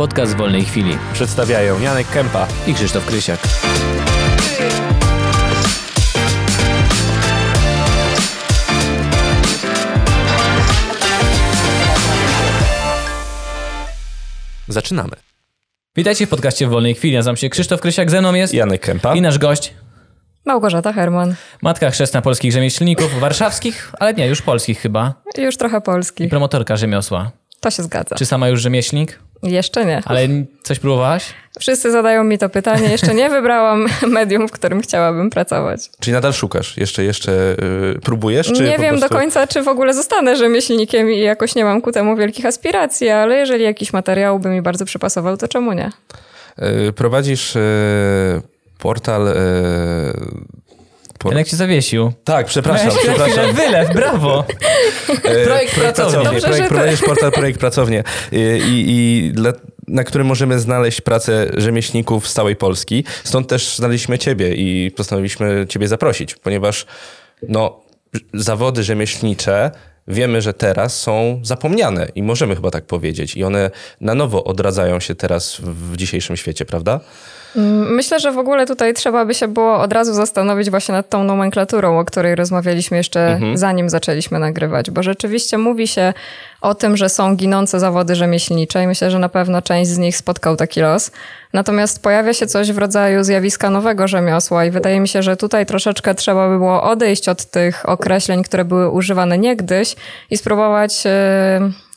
Podcast w wolnej chwili. Przedstawiają Janek Kępa i Krzysztof Krysiak. Zaczynamy. Witajcie w podcaście w wolnej chwili. Nazywam się Krzysztof Krysiak, ze mną jest Janek Kępa i nasz gość Małgorzata Herman. Matka chrzestna polskich rzemieślników, warszawskich, ale nie, już polskich chyba. Już trochę polskich. I promotorka rzemiosła. To się zgadza. Czy sama już rzemieślnik? Jeszcze nie. Ale coś próbowałaś? Wszyscy zadają mi to pytanie. Jeszcze nie wybrałam medium, w którym chciałabym pracować. Czyli nadal szukasz? Jeszcze, jeszcze yy, próbujesz? Czy nie wiem prostu... do końca, czy w ogóle zostanę rzemieślnikiem i jakoś nie mam ku temu wielkich aspiracji, ale jeżeli jakiś materiał by mi bardzo przypasował, to czemu nie? Yy, prowadzisz yy, portal Jak się zawiesił. Tak, przepraszam, ja przepraszam. Wylew, brawo. E, projekt pracownie. Dobrze, projekt, prowadzisz portal Projekt Pracownie i, i, i dla, na którym możemy znaleźć pracę rzemieślników z całej Polski. Stąd też znaleźliśmy ciebie i postanowiliśmy ciebie zaprosić, ponieważ no, zawody rzemieślnicze wiemy, że teraz są zapomniane i możemy chyba tak powiedzieć. I one na nowo odradzają się teraz w dzisiejszym świecie, prawda? Mm, myślę, że w ogóle tutaj trzeba by się było od razu zastanowić właśnie nad tą nomenklaturą, o której rozmawialiśmy jeszcze mhm. zanim zaczęliśmy nagrywać, bo rzeczywiście mówi się o tym, że są ginące zawody rzemieślnicze i myślę, że na pewno część z nich spotkał taki los. Natomiast pojawia się coś w rodzaju zjawiska nowego rzemiosła i wydaje mi się, że tutaj troszeczkę trzeba by było odejść od tych określeń, które były używane niegdyś i spróbować... Yy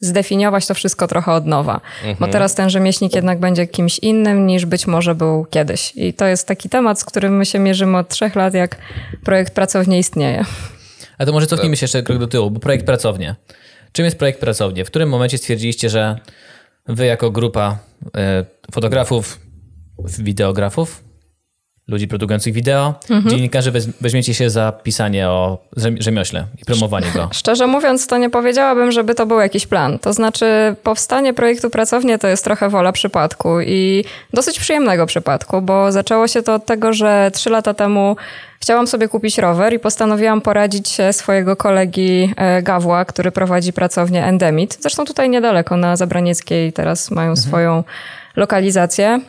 zdefiniować to wszystko trochę od nowa. Mhm. Bo teraz ten rzemieślnik jednak będzie kimś innym niż być może był kiedyś. I to jest taki temat, z którym my się mierzymy od trzech lat, jak projekt pracownie istnieje. A to może cofnijmy się jeszcze krok do tyłu, bo projekt pracownie. Czym jest projekt pracownie? W którym momencie stwierdziliście, że wy jako grupa y, fotografów, wideografów, ludzi produkujących wideo, mhm. dziennikarzy weźmiecie się za pisanie o rzemiośle i promowanie go? Szczerze mówiąc, to nie powiedziałabym, żeby to był jakiś plan. To znaczy, powstanie projektu Pracownie to jest trochę wola przypadku i dosyć przyjemnego przypadku, bo zaczęło się to od tego, że trzy lata temu chciałam sobie kupić rower i postanowiłam poradzić się swojego kolegi e, Gawła, który prowadzi pracownię Endemit. Zresztą tutaj niedaleko, na Zabranieckiej teraz mają mhm. swoją lokalizację.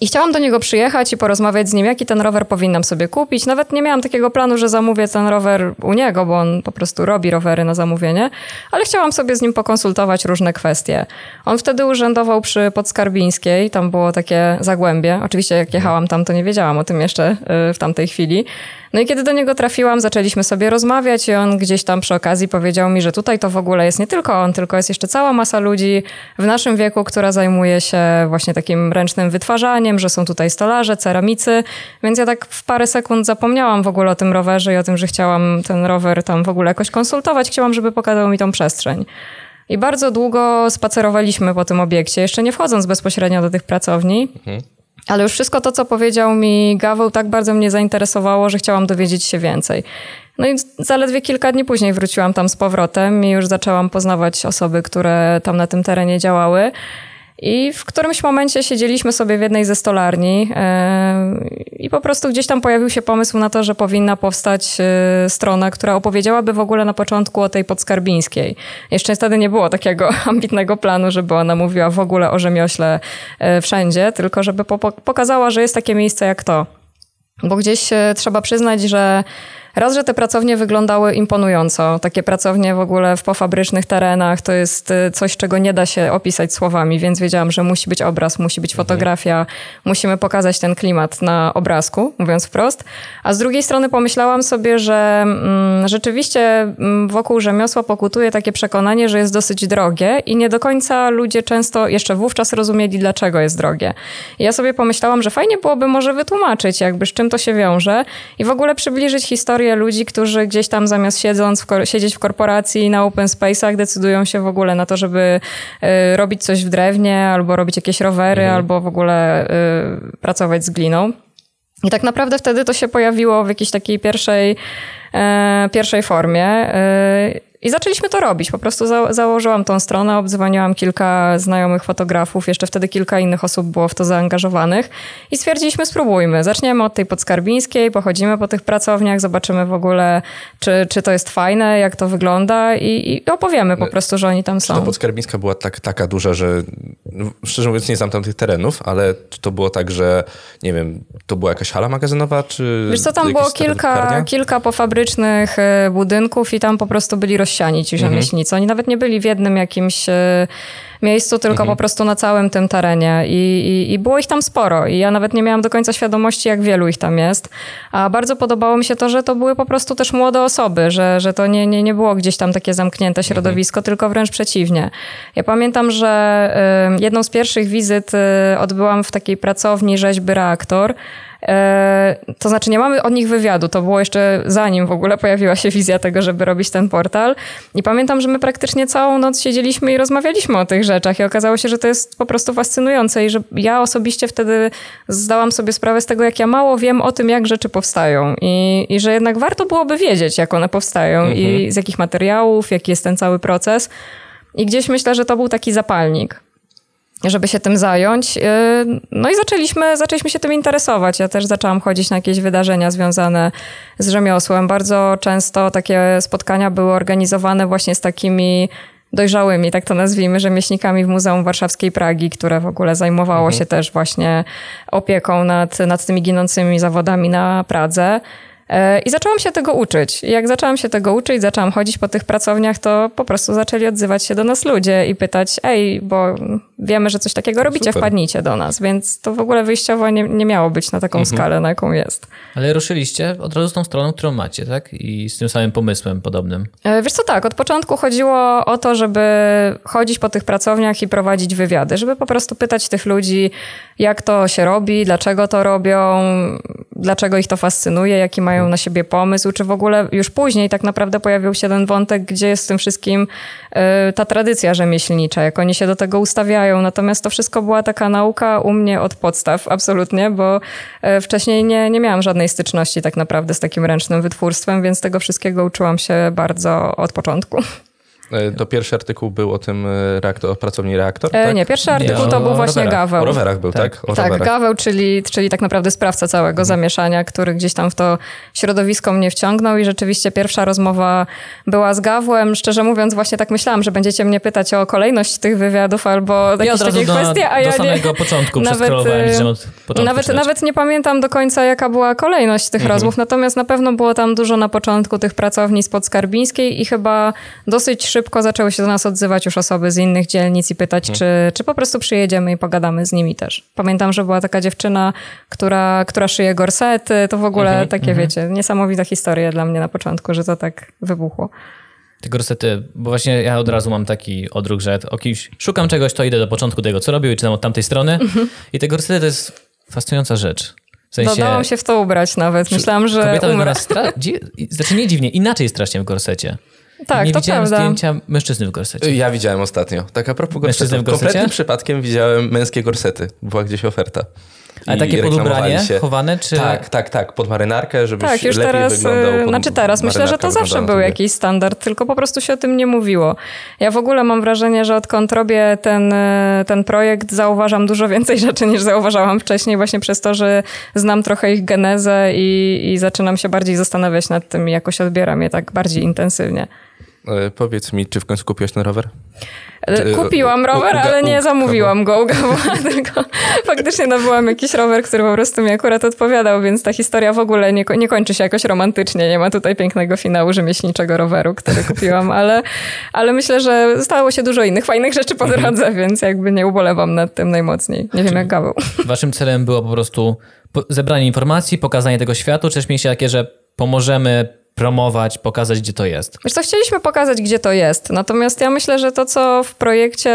I chciałam do niego przyjechać i porozmawiać z nim, jaki ten rower powinnam sobie kupić. Nawet nie miałam takiego planu, że zamówię ten rower u niego, bo on po prostu robi rowery na zamówienie, ale chciałam sobie z nim pokonsultować różne kwestie. On wtedy urzędował przy Podskarbińskiej, tam było takie zagłębie. Oczywiście jak jechałam tam, to nie wiedziałam o tym jeszcze y, w tamtej chwili. No i kiedy do niego trafiłam, zaczęliśmy sobie rozmawiać i on gdzieś tam przy okazji powiedział mi, że tutaj to w ogóle jest nie tylko on, tylko jest jeszcze cała masa ludzi w naszym wieku, która zajmuje się właśnie takim ręcznym wytwarzaniem, że są tutaj stolarze, ceramicy, więc ja tak w parę sekund zapomniałam w ogóle o tym rowerze i o tym, że chciałam ten rower tam w ogóle jakoś konsultować. Chciałam, żeby pokazał mi tą przestrzeń. I bardzo długo spacerowaliśmy po tym obiekcie, jeszcze nie wchodząc bezpośrednio do tych pracowni. Mhm. Ale już wszystko to, co powiedział mi Gaweł, tak bardzo mnie zainteresowało, że chciałam dowiedzieć się więcej. No i zaledwie kilka dni później wróciłam tam z powrotem i już zaczęłam poznawać osoby, które tam na tym terenie działały. I w którymś momencie siedzieliśmy sobie w jednej ze stolarni yy, i po prostu gdzieś tam pojawił się pomysł na to, że powinna powstać yy, strona, która opowiedziałaby w ogóle na początku o tej podskarbińskiej. Jeszcze wtedy nie było takiego ambitnego planu, żeby ona mówiła w ogóle o rzemiośle yy, wszędzie, tylko żeby po pokazała, że jest takie miejsce jak to. Bo gdzieś trzeba przyznać, że Raz, że te pracownie wyglądały imponująco. Takie pracownie w ogóle w pofabrycznych terenach to jest y, coś, czego nie da się opisać słowami, więc wiedziałam, że musi być obraz, musi być mhm. fotografia, musimy pokazać ten klimat na obrazku, mówiąc wprost. A z drugiej strony pomyślałam sobie, że mm, rzeczywiście mm, wokół rzemiosła pokutuje takie przekonanie, że jest dosyć drogie i nie do końca ludzie często jeszcze wówczas rozumieli, dlaczego jest drogie. I ja sobie pomyślałam, że fajnie byłoby może wytłumaczyć, jakby z czym to się wiąże i w ogóle przybliżyć historię ludzi, którzy gdzieś tam zamiast siedząc w, siedzieć w korporacji na open space'ach decydują się w ogóle na to, żeby y, robić coś w drewnie, albo robić jakieś rowery, mhm. albo w ogóle y, pracować z gliną. I tak naprawdę wtedy to się pojawiło w jakiejś takiej pierwszej, e, pierwszej formie. E, i zaczęliśmy to robić. Po prostu za założyłam tą stronę, obdzwoniłam kilka znajomych fotografów, jeszcze wtedy kilka innych osób było w to zaangażowanych i stwierdziliśmy, spróbujmy. Zaczniemy od tej podskarbińskiej, pochodzimy po tych pracowniach, zobaczymy w ogóle, czy, czy to jest fajne, jak to wygląda i, i opowiemy po prostu, że oni tam są. Czy ta podskarbińska była tak, taka duża, że no, szczerze mówiąc nie znam tam tych terenów, ale czy to było tak, że nie wiem, to była jakaś hala magazynowa, czy Wiesz co, tam było kilka, kilka pofabrycznych y, budynków i tam po prostu byli rozsiani ci mhm. rzemieślnicy. Oni nawet nie byli w jednym jakimś e, miejscu, tylko mhm. po prostu na całym tym terenie I, i, I, było ich tam sporo i ja nawet nie miałam do końca świadomości, jak wielu ich tam jest. A bardzo podobało mi się to, że to były po prostu też młode osoby, że, że to nie, nie, nie było gdzieś tam takie zamknięte mhm. środowisko, tylko wręcz przeciwnie. Ja pamiętam, że y, jedną z pierwszych wizyt y, odbyłam w takiej pracowni rzeźby reaktor, E, to znaczy, nie mamy od nich wywiadu. To było jeszcze zanim w ogóle pojawiła się wizja tego, żeby robić ten portal. I pamiętam, że my praktycznie całą noc siedzieliśmy i rozmawialiśmy o tych rzeczach. I okazało się, że to jest po prostu fascynujące. I że ja osobiście wtedy zdałam sobie sprawę z tego, jak ja mało wiem o tym, jak rzeczy powstają. I, i że jednak warto byłoby wiedzieć, jak one powstają mhm. i z jakich materiałów, jaki jest ten cały proces. I gdzieś myślę, że to był taki zapalnik żeby się tym zająć. Y, no i zaczęliśmy, zaczęliśmy się tym interesować. Ja też zaczęłam chodzić na jakieś wydarzenia związane z rzemiosłem. Bardzo często takie spotkania były organizowane właśnie z takimi dojrzałymi, tak to nazwijmy, rzemieślnikami w Muzeum Warszawskiej Pragi, które w ogóle zajmowało mhm. się też właśnie opieką nad, nad tymi ginącymi zawodami na Pradze. E, I zaczęłam się tego uczyć. I jak zaczęłam się tego uczyć, zaczęłam chodzić po tych pracowniach, to po prostu zaczęli odzywać się do nas ludzie i pytać, ej, bo wiemy, że coś takiego robicie, Super. wpadnijcie do nas. Więc to w ogóle wyjściowo nie, nie miało być na taką mhm. skalę, na jaką jest. Ale ruszyliście od razu z tą stroną, którą macie, tak? I z tym samym pomysłem podobnym. E, wiesz co, tak, od początku chodziło o to, żeby chodzić po tych pracowniach i prowadzić wywiady, żeby po prostu pytać tych ludzi, jak to się robi, dlaczego to robią, dlaczego ich to fascynuje, jaki mają na siebie pomysł, czy w ogóle już później tak naprawdę pojawił się ten wątek, gdzie jest w tym wszystkim y, ta tradycja rzemieślnicza, jak oni się do tego ustawiają. Natomiast to wszystko była taka nauka u mnie od podstaw, absolutnie, bo y, wcześniej nie, nie miałam żadnej styczności tak naprawdę z takim ręcznym wytwórstwem, więc tego wszystkiego uczyłam się bardzo od początku. E, to pierwszy artykuł był o tym e, reaktor, o pracowni reaktor? E, tak? Nie, pierwszy artykuł nie, to był właśnie rowerach. Gaweł. O rowerach był, tak? Tak, tak Gaweł, czyli, czyli tak naprawdę sprawca całego mhm. zamieszania, który gdzieś tam w to środowisko mnie wciągnął i rzeczywiście pierwsza rozmowa była z Gawłem. Szczerze mówiąc, właśnie tak myślałam, że będziecie mnie pytać o kolejność tych wywiadów albo ja jakieś takie do, kwestie, a ja do samego nie... początku nawet, początku nawet, nawet nie pamiętam do końca, jaka była kolejność tych mhm. rozmów, natomiast na pewno było tam dużo na początku tych pracowni spod Skarbińskiej i chyba dosyć szybko szybko zaczęły się do nas odzywać już osoby z innych dzielnic i pytać, hmm. czy, czy po prostu przyjedziemy i pogadamy z nimi też. Pamiętam, że była taka dziewczyna, która, która szyje gorsety, to w ogóle hmm. takie, hmm. wiecie, niesamowita historia dla mnie na początku, że to tak wybuchło. Te gorsety, bo właśnie ja od razu mam taki odruch, że o kimś szukam czegoś, to idę do początku tego, co robił i czytam od tamtej strony. Mhm. I te gorsety to jest fascynująca rzecz. W sensie, Dodałam się w to ubrać nawet. Myślałam, że umrę. Stra... Znaczy nie dziwnie, inaczej jest strasznie w gorsecie. Tak, nie to widziałem prawda. zdjęcia mężczyzny w gorsecie. Ja widziałem ostatnio. Tak a propos gorsetu. Kompletnym przypadkiem widziałem męskie gorsety. Była gdzieś oferta. Ale takie pod ubranie się. chowane, czy... Tak, tak, tak, pod marynarkę, żebyś tak, już lepiej teraz, wyglądał. Pod znaczy teraz, myślę, że to zawsze był jakiś standard, tylko po prostu się o tym nie mówiło. Ja w ogóle mam wrażenie, że odkąd robię ten, e, ten projekt, zauważam dużo więcej rzeczy niż zauważałam wcześniej, właśnie przez to, że znam trochę ich genezę i, i zaczynam się bardziej zastanawiać nad tym, jakoś odbieram je tak bardziej intensywnie. E, powiedz mi, czy w końcu kupiłaś ten rower? E, kupiłam rower, ale nie zamówiłam go u tylko faktycznie nabyłam jakiś rower, który po prostu mi akurat odpowiadał, więc ta historia w ogóle nie, nie kończy się jakoś romantycznie. Nie ma tutaj pięknego finału rzemieślniczego roweru, który kupiłam, ale, ale myślę, że stało się dużo innych fajnych rzeczy po mhm. drodze, więc jakby nie ubolewam nad tym najmocniej. Nie wiem jak Gaweł. Waszym celem było po prostu zebranie informacji, pokazanie tego światu, czy też mieliście takie, że pomożemy promować, pokazać, gdzie to jest. Wiesz co, chcieliśmy pokazać, gdzie to jest. Natomiast ja myślę, że to, co w projekcie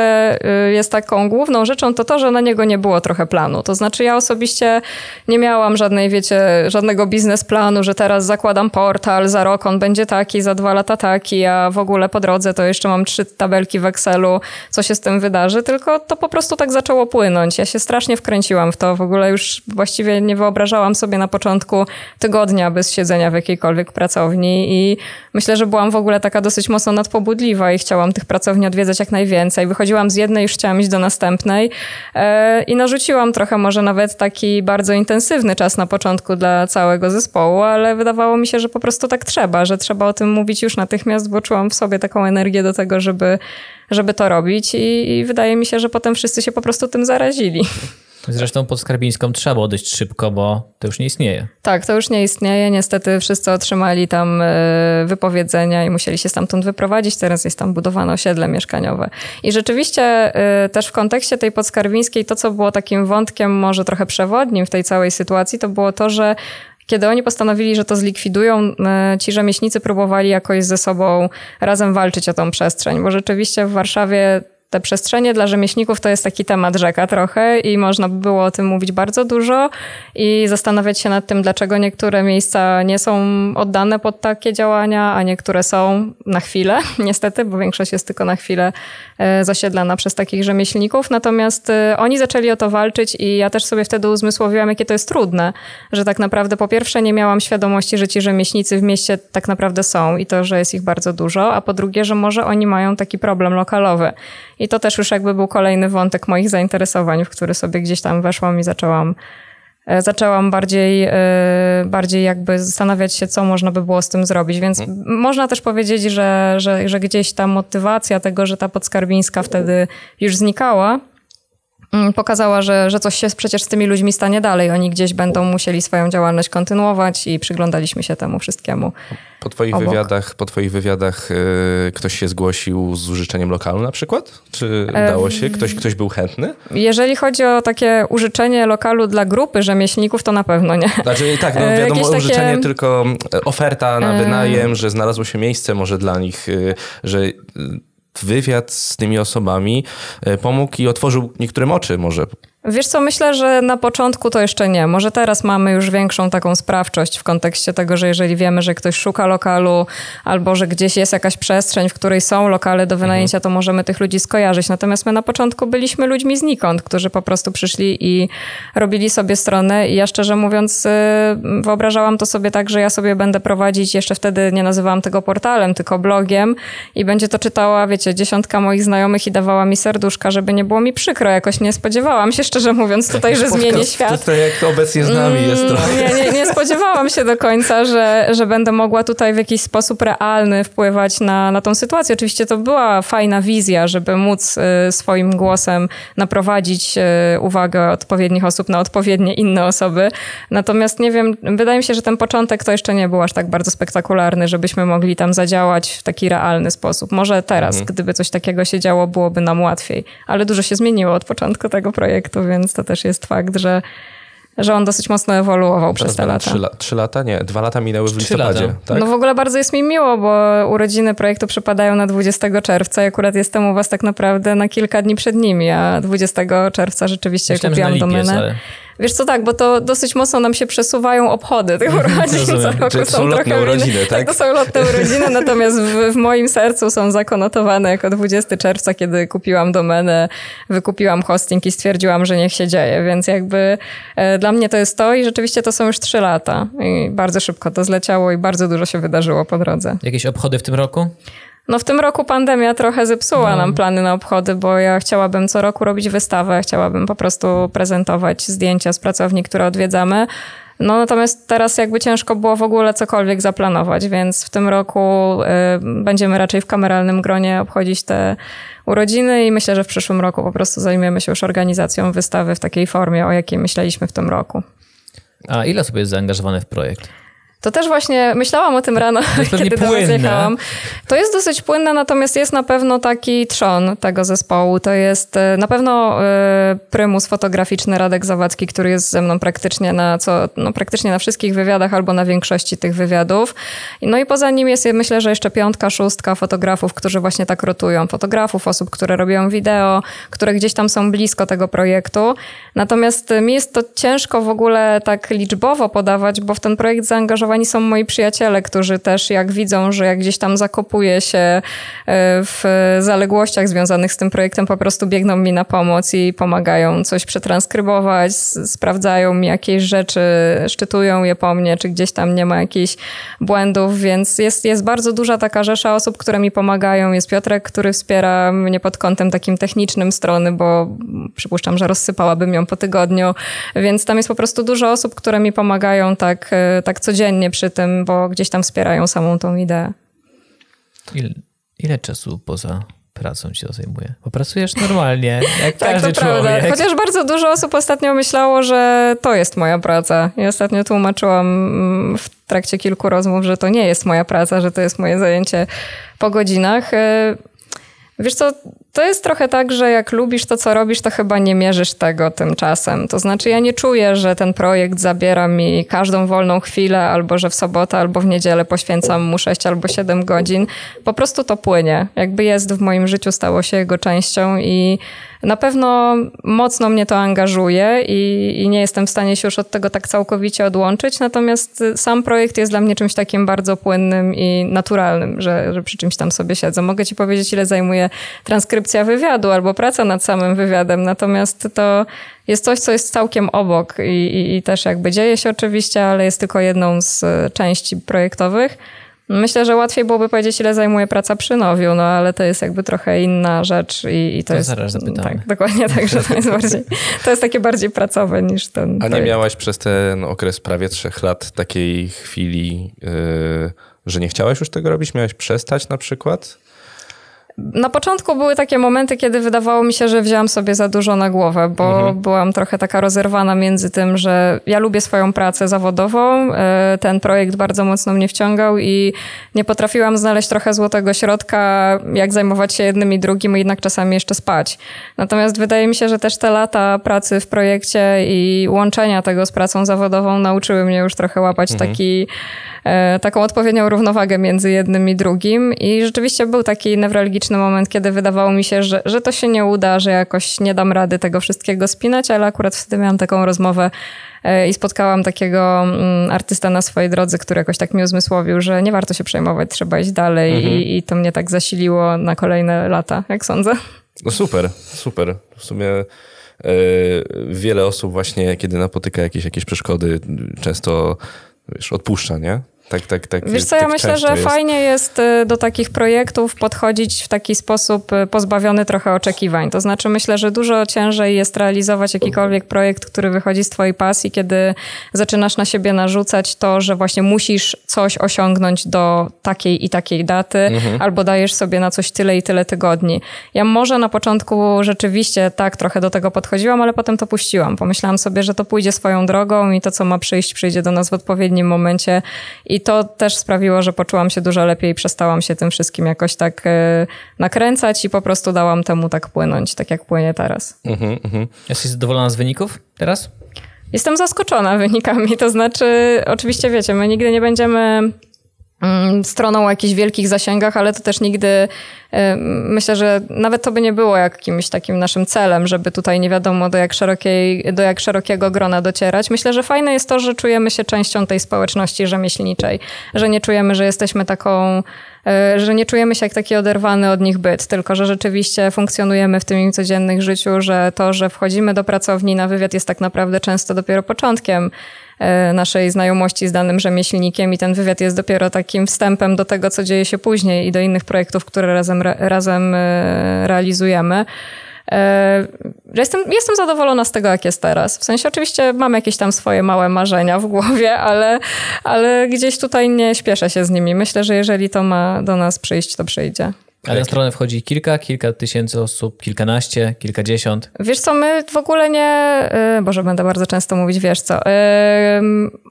y, jest taką główną rzeczą, to to, że na niego nie było trochę planu. To znaczy ja osobiście nie miałam żadnej, wiecie, żadnego biznesplanu, że teraz zakładam portal, za rok on będzie taki, za dwa lata taki, a w ogóle po drodze to jeszcze mam trzy tabelki w Excelu, co się z tym wydarzy, tylko to po prostu tak zaczęło płynąć. Ja się strasznie wkręciłam w to. W ogóle już właściwie nie wyobrażałam sobie na początku tygodnia bez siedzenia w jakiejkolwiek pracowni pracowni i myślę, że byłam w ogóle taka dosyć mocno nadpobudliwa i chciałam tych pracowni odwiedzać jak najwięcej. Wychodziłam z jednej, już chciałam iść do następnej e, i narzuciłam trochę może nawet taki bardzo intensywny czas na początku dla całego zespołu, ale wydawało mi się, że po prostu tak trzeba, że trzeba o tym mówić już natychmiast, bo czułam w sobie taką energię do tego, żeby, żeby to robić i, i wydaje mi się, że potem wszyscy się po prostu tym zarazili. Zresztą pod Skarbińską trzeba było dość szybko, bo to już nie istnieje. Tak, to już nie istnieje. Niestety wszyscy otrzymali tam e, wypowiedzenia i musieli się stamtąd wyprowadzić. Teraz jest tam budowane osiedle mieszkaniowe. I rzeczywiście e, też w kontekście tej podskarbińskiej to, co było takim wątkiem może trochę przewodnim w tej całej sytuacji, to było to, że kiedy oni postanowili, że to zlikwidują, e, ci rzemieślnicy próbowali jakoś ze sobą razem walczyć o tą przestrzeń, bo rzeczywiście w Warszawie te przestrzenie dla rzemieślników to jest taki temat rzeka trochę i można by było o tym mówić bardzo dużo i zastanawiać się nad tym, dlaczego niektóre miejsca nie są oddane pod takie działania, a niektóre są na chwilę, niestety, bo większość jest tylko na chwilę e, zasiedlana przez takich rzemieślników. Natomiast e, oni zaczęli o to walczyć i ja też sobie wtedy uzmysłowiłam, jakie to jest trudne, że tak naprawdę po pierwsze nie miałam świadomości, że ci rzemieślnicy w mieście tak naprawdę są i to, że jest ich bardzo dużo, a po drugie, że może oni mają taki problem lokalowy. I to też już jakby był kolejny wątek moich zainteresowań, w który sobie gdzieś tam weszłam i zaczęłam e, zaczęłam bardziej, e, bardziej jakby zastanawiać się, co można by było z tym zrobić. Więc mhm. można też powiedzieć, że, że, że gdzieś ta motywacja tego, że ta podskarbińska wtedy już znikała, pokazała, że, że coś się przecież z tymi ludźmi stanie dalej. Oni gdzieś będą musieli swoją działalność kontynuować i przyglądaliśmy się temu wszystkiemu. Po twoich obok. wywiadach, po twoich wywiadach yy, ktoś się zgłosił z użyczeniem lokalu na przykład? Czy e, dało się? Ktoś, ktoś był chętny? Jeżeli chodzi o takie użyczenie lokalu dla grupy rzemieślników, to na pewno nie. Znaczy tak, no e, wiadomo, Jakieś użyczenie takie... tylko oferta na wynajem, że znalazło się miejsce może dla nich, yy, że wywiad z tymi osobami e, pomógł i otworzył niektórym oczy może Wiesz co, myślę, że na początku to jeszcze nie. Może teraz mamy już większą taką sprawczość w kontekście tego, że jeżeli wiemy, że ktoś szuka lokalu albo że gdzieś jest jakaś przestrzeń, w której są lokale do wynajęcia, to możemy tych ludzi skojarzyć. Natomiast my na początku byliśmy ludźmi znikąd, którzy po prostu przyszli i robili sobie stronę i ja szczerze mówiąc y, wyobrażałam to sobie tak, że ja sobie będę prowadzić, jeszcze wtedy nie nazywałam tego portalem, tylko blogiem i będzie to czytała, wiecie, dziesiątka moich znajomych i dawała mi serduszka, żeby nie było mi przykro. Jakoś nie spodziewałam się szczerze mówiąc tutaj, że zmienię świat. Tutaj jak obecnie z nami jest mm, trochę. Nie, nie, nie spodziewałam się do końca, że, że będę mogła tutaj w jakiś sposób realny wpływać na, na tą sytuację. Oczywiście to była fajna wizja, żeby móc y, swoim głosem naprowadzić y, uwagę odpowiednich osób na odpowiednie inne osoby. Natomiast nie wiem, wydaje mi się, że ten początek to jeszcze nie był aż tak bardzo spektakularny, żebyśmy mogli tam zadziałać w taki realny sposób. Może teraz, mhm. gdyby coś takiego się działo, byłoby nam łatwiej. Ale dużo się zmieniło od początku tego projektu, więc to też jest fakt, że że on dosyć mocno ewoluował przez, przez te lata. Trzy, la, trzy, lata? Nie, dwa lata minęły w listopadzie. Tak? No w ogóle bardzo jest mi miło, bo urodziny projektu przypadają na 20 czerwca i akurat jestem u was tak naprawdę na kilka dni przed nimi, a 20 czerwca rzeczywiście Myślałem, kupiłam domenę. Ale... Wiesz co, tak, bo to dosyć mocno nam się przesuwają obchody tych urodzin. Co roku są, są lotne urodziny, tak? tak? To są lotne urodziny, natomiast w, w, moim sercu są zakonotowane jako 20 czerwca, kiedy kupiłam domenę, wykupiłam hosting i stwierdziłam, że niech się dzieje, więc jakby e, dla mnie to jest to i rzeczywiście to są już trzy lata i bardzo szybko to zleciało i bardzo dużo się wydarzyło po drodze. Jakieś obchody w tym roku? No w tym roku pandemia trochę zepsuła no. nam plany na obchody, bo ja chciałabym co roku robić wystawę, chciałabym po prostu prezentować zdjęcia z pracowni, które odwiedzamy. No natomiast teraz jakby ciężko było w ogóle cokolwiek zaplanować, więc w tym roku y, będziemy raczej w kameralnym gronie obchodzić te urodziny i myślę, że w przyszłym roku po prostu zajmiemy się już organizacją wystawy w takiej formie, o jakiej myśleliśmy w tym roku. A ile osób jest zaangażowane w projekt? To też właśnie myślałam o tym rano, kiedy do was jechałam. To jest dosyć płynne, natomiast jest na pewno taki trzon tego zespołu. To jest e, na pewno y, prymus fotograficzny Radek Zawadzki, który jest ze mną praktycznie na, co, no, praktycznie na wszystkich wywiadach albo na większości tych wywiadów. No i poza nim jest myślę, że jeszcze piątka, szóstka fotografów, którzy właśnie tak rotują. Fotografów, osób, które robią wideo, które gdzieś tam są blisko tego projektu. Natomiast mi jest to ciężko w ogóle tak liczbowo podawać, bo w ten projekt zaangażowałem zainteresowani są moi przyjaciele, którzy też jak widzą, że jak gdzieś tam zakopuje się e, w zaległościach związanych z tym projektem, po prostu biegną mi na pomoc i pomagają coś przetranskrybować, sprawdzają mi jakieś rzeczy, szczytują je po mnie, czy gdzieś tam nie ma jakichś błędów, więc jest, jest bardzo duża taka rzesza osób, które mi pomagają. Jest Piotrek, który wspiera mnie pod kątem takim technicznym strony, bo przypuszczam, że rozsypałabym ją po tygodniu, więc tam jest po prostu dużo osób, które mi pomagają tak, e, tak codziennie przy tym, bo gdzieś tam wspierają samą tą ideę. Ile, ile czasu poza pracą ci to zajmuje? Bo pracujesz normalnie, jak tak, każdy to człowiek. Prawda. Chociaż bardzo dużo osób ostatnio myślało, że to jest moja praca. I ostatnio tłumaczyłam mm, w trakcie kilku rozmów, że to nie jest moja praca, że to jest moje zajęcie po godzinach. Wiesz co, to jest trochę tak, że jak lubisz to, co robisz, to chyba nie mierzysz tego tymczasem. To znaczy, ja nie czuję, że ten projekt zabiera mi każdą wolną chwilę, albo że w sobotę, albo w niedzielę poświęcam mu 6 albo 7 godzin. Po prostu to płynie. Jakby jest w moim życiu, stało się jego częścią i na pewno mocno mnie to angażuje i, i, nie jestem w stanie się już od tego tak całkowicie odłączyć, natomiast sam projekt jest dla mnie czymś takim bardzo płynnym i naturalnym, że, że przy czymś tam sobie siedzę. Mogę ci powiedzieć, ile zajmuje transkrypcja wywiadu albo praca nad samym wywiadem, natomiast to jest coś, co jest całkiem obok i, i, i też jakby dzieje się oczywiście, ale jest tylko jedną z części projektowych. Myślę, że łatwiej byłoby powiedzieć, ile zajmuje praca przy nowiu, no ale to jest jakby trochę inna rzecz i, i to, to jest... zaraz zapytamy. Tak, dokładnie tak, że to jest bardziej, to jest takie bardziej pracowe niż ten... A nie miałaś przez ten okres prawie trzech lat takiej chwili, yy, że nie chciałaś już tego robić? Miałaś przestać na przykład? Na początku były takie momenty, kiedy wydawało mi się, że wzięłam sobie za dużo na głowę, bo mhm. byłam trochę taka rozerwana między tym, że ja lubię swoją pracę zawodową, e, ten projekt bardzo mocno mnie wciągał i nie potrafiłam znaleźć trochę złotego środka, jak zajmować się jednym i drugim, i jednak czasami jeszcze spać. Natomiast wydaje mi się, że też te lata pracy w projekcie i łączenia tego z pracą zawodową nauczyły mnie już trochę łapać mhm. taki E, taką odpowiednią równowagę między jednym i drugim. I rzeczywiście był taki newralgiczny moment, kiedy wydawało mi się, że, że to się nie uda, że jakoś nie dam rady tego wszystkiego spinać, ale akurat wtedy miałam taką rozmowę e, i spotkałam takiego mm, artysta na swojej drodze, który jakoś tak mi uzmysłowił, że nie warto się przejmować, trzeba iść dalej mhm. i, i to mnie tak zasiliło na kolejne lata, jak sądzę. No super, super. W sumie e, wiele osób właśnie, kiedy napotyka jakieś, jakieś przeszkody, często wiesz, odpuszcza, nie? Tak, tak, tak. Wiesz co, ja tak myślę, że jest. fajnie jest y, do takich projektów podchodzić w taki sposób y, pozbawiony trochę oczekiwań. To znaczy myślę, że dużo ciężej jest realizować jakikolwiek projekt, który wychodzi z twojej pasji, kiedy zaczynasz na siebie narzucać to, że właśnie musisz coś osiągnąć do takiej i takiej daty, mhm. albo dajesz sobie na coś tyle i tyle tygodni. Ja może na początku rzeczywiście tak trochę do tego podchodziłam, ale potem to puściłam. Pomyślałam sobie, że to pójdzie swoją drogą i to, co ma przyjść, przyjdzie do nas w odpowiednim momencie i to też sprawiło, że poczułam się dużo lepiej i przestałam się tym wszystkim jakoś tak e, nakręcać i po prostu dałam temu tak płynąć, tak jak płynie teraz. Mhm, mhm. Jesteś zadowolona z wyników teraz? Jestem zaskoczona wynikami, to znaczy, oczywiście wiecie, my nigdy nie będziemy Mm, stroną o jakichś wielkich zasięgach, ale to też nigdy myślę, że nawet to by nie było jakimś takim naszym celem, żeby tutaj nie wiadomo do jak, szerokiej, do jak szerokiego grona docierać. Myślę, że fajne jest to, że czujemy się częścią tej społeczności rzemieślniczej, że nie czujemy, że jesteśmy taką e, że nie czujemy się jak taki oderwany od nich byt, tylko że rzeczywiście funkcjonujemy w tym im codziennych życiu, że to, że wchodzimy do pracowni na wywiad jest tak naprawdę często dopiero początkiem E, naszej znajomości z danym rzemieślnikiem i ten wywiad jest dopiero takim wstępem do tego, co dzieje się później i do innych projektów, które razem, razem e, realizujemy. E, jestem, jestem zadowolona z tego, jak jest teraz. W sensie oczywiście mam jakieś tam swoje małe marzenia w głowie, ale, ale gdzieś tutaj nie śpieszę się z nimi. Myślę, że jeżeli to ma do nas przyjść, to przyjdzie. Ale na stronę wchodzi kilka, kilka tysięcy osób, kilkanaście, kilkadziesiąt. Wiesz co, my w ogóle nie, yy, Boże, będę bardzo często mówić, wiesz co, yy,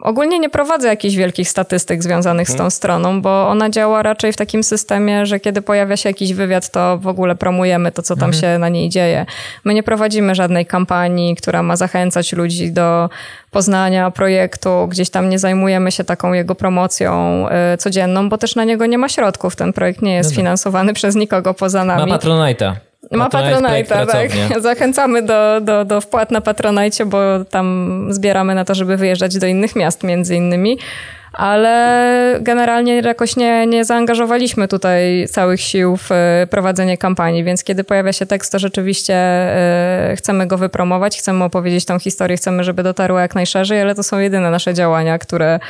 ogólnie nie prowadzę jakichś wielkich statystyk związanych hmm. z tą mhm. stroną, bo ona działa raczej w takim systemie, że kiedy pojawia się jakiś wywiad, to w ogóle promujemy to, co tam hmm. się na niej dzieje. My nie prowadzimy żadnej kampanii, która ma zachęcać ludzi do poznania projektu, gdzieś tam nie zajmujemy się taką jego promocją yy, codzienną, bo też na niego nie ma środków. Ten projekt nie jest no finansowany przez nikogo poza nami. Ma Patronite'a. Ma Patronite, tak. Zachęcamy do, do, do wpłat na Patronite, bo tam zbieramy na to, żeby wyjeżdżać do innych miast między innymi. Ale generalnie jakoś nie, nie zaangażowaliśmy tutaj całych sił w e, prowadzenie kampanii, więc kiedy pojawia się tekst, to rzeczywiście e, chcemy go wypromować, chcemy opowiedzieć tą historię, chcemy, żeby dotarła jak najszerzej, ale to są jedyne nasze działania, które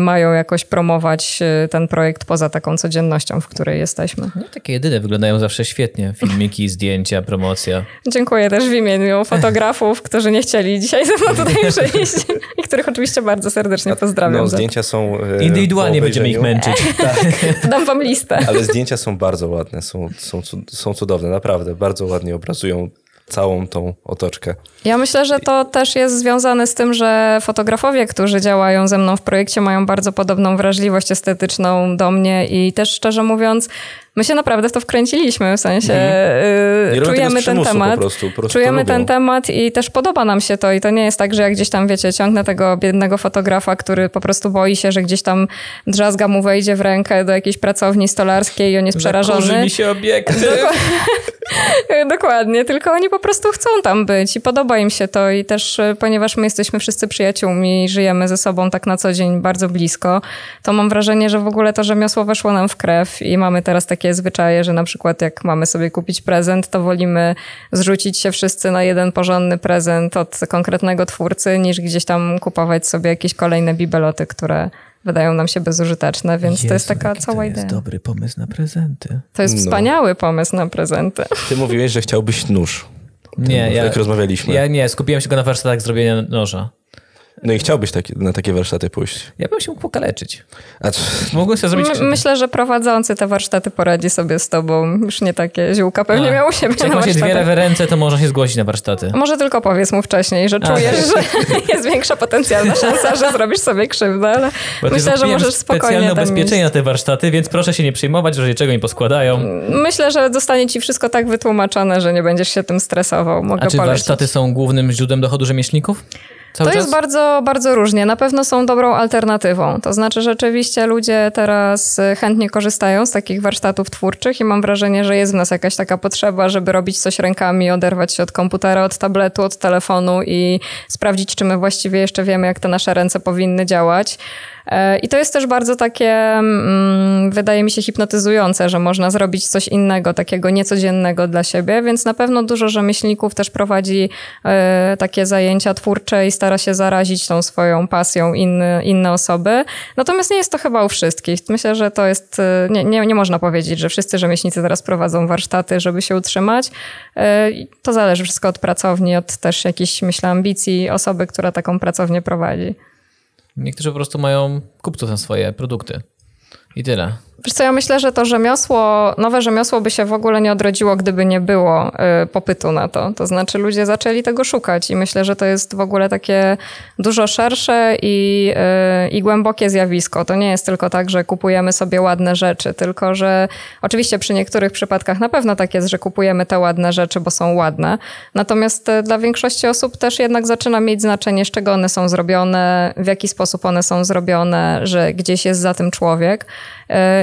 mają jakoś promować e, ten projekt poza taką codziennością, w której jesteśmy. No, takie jedyne wyglądają zawsze świetnie. Filmiki, zdjęcia, promocja. Dziękuję też w imieniu fotografów, którzy nie chcieli dzisiaj ze mną tutaj przyjść i których oczywiście bardzo serdecznie pozdrawiam. No, zdjęcia są... E, Indywidualnie będziemy ich męczyć. Tak. Dam wam listę. Ale zdjęcia są bardzo ładne, są, są, są cudowne, naprawdę. Bardzo ładnie obrazują całą tą otoczkę. Ja myślę, że to też jest związane z tym, że fotografowie, którzy działają ze mną w projekcie, mają bardzo podobną wrażliwość estetyczną do mnie i też szczerze mówiąc, my się naprawdę w to wkręciliśmy, w sensie mhm. czujemy ten temat. Po prostu, po prostu czujemy ten temat i też podoba nam się to i to nie jest tak, że jak gdzieś tam, wiecie, ciągnę tego biednego fotografa, który po prostu boi się, że gdzieś tam drzazga mu wejdzie w rękę do jakiejś pracowni stolarskiej i on jest przerażony. Zakurzy mi się obiekty. Dokładnie, tylko oni po prostu chcą tam być i podoba im się to i też, e, ponieważ my jesteśmy wszyscy przyjaciółmi i żyjemy ze sobą tak na co dzień bardzo blisko, to mam wrażenie, że w ogóle to rzemiosło weszło nam w krew i mamy teraz takie zwyczaje, że na przykład jak mamy sobie kupić prezent, to wolimy zrzucić się wszyscy na jeden porządny prezent od konkretnego twórcy, niż gdzieś tam kupować sobie jakieś kolejne bibeloty, które wydają nam się bezużyteczne, więc Jezu, to jest taka cała idea. To jest dobry pomysł na prezenty. To jest no. wspaniały pomysł na prezenty. Ty mówiłeś, że chciałbyś nóż. Nie, ja, jak rozmawialiśmy. Ja nie, skupiłem się go na warsztatach zrobienia noża. No i chciałbyś taki, na takie warsztaty pójść? Ja bym się mógł pokaleczyć. A co? Mogłem sobie zrobić... My, myślę, że prowadzący te warsztaty poradzi sobie z tobą. Już nie takie ziółka pewnie A. miał u siebie Jak ma się dwie lewe ręce, to można się zgłosić na warsztaty. Może tylko powiedz mu wcześniej, że czujesz, tak. że jest większa potencjalna szansa, że zrobisz sobie krzywdę, ale Bo myślę, że możesz spokojnie specjalne ubezpieczenie na te warsztaty, więc proszę się nie przejmować, że czego nie poskładają. Myślę, że zostanie ci wszystko tak wytłumaczone, że nie będziesz się tym stresował. Mogę A czy polecić. warsztaty są głównym źródłem dochodu rzemieślników? Cały to czas? jest bardzo, bardzo różnie. Na pewno są dobrą alternatywą. To znaczy, rzeczywiście ludzie teraz y, chętnie korzystają z takich warsztatów twórczych i mam wrażenie, że jest w nas jakaś taka potrzeba, żeby robić coś rękami, oderwać się od komputera, od tabletu, od telefonu i sprawdzić, czy my właściwie jeszcze wiemy, jak te nasze ręce powinny działać. E, I to jest też bardzo takie, mm, wydaje mi się, hipnotyzujące, że można zrobić coś innego, takiego niecodziennego dla siebie, więc na pewno dużo rzemieślników też prowadzi e, takie zajęcia twórcze i stara się zarazić tą swoją pasją inne, inne osoby. Natomiast nie jest to chyba u wszystkich. Myślę, że to jest, e, nie, nie, nie można powiedzieć, że wszyscy rzemieślnicy teraz prowadzą warsztaty, żeby się utrzymać. To zależy wszystko od pracowni, od też jakichś, myślę, ambicji osoby, która taką pracownię prowadzi. Niektórzy po prostu mają kupców na swoje produkty. I tyle. Wiesz co, ja myślę, że to rzemiosło, nowe rzemiosło by się w ogóle nie odrodziło, gdyby nie było y, popytu na to. To znaczy ludzie zaczęli tego szukać i myślę, że to jest w ogóle takie dużo szersze i, y, i głębokie zjawisko. To nie jest tylko tak, że kupujemy sobie ładne rzeczy, tylko że oczywiście przy niektórych przypadkach na pewno tak jest, że kupujemy te ładne rzeczy, bo są ładne. Natomiast y, dla większości osób też jednak zaczyna mieć znaczenie, z czego one są zrobione, w jaki sposób one są zrobione, że gdzieś jest za tym człowiek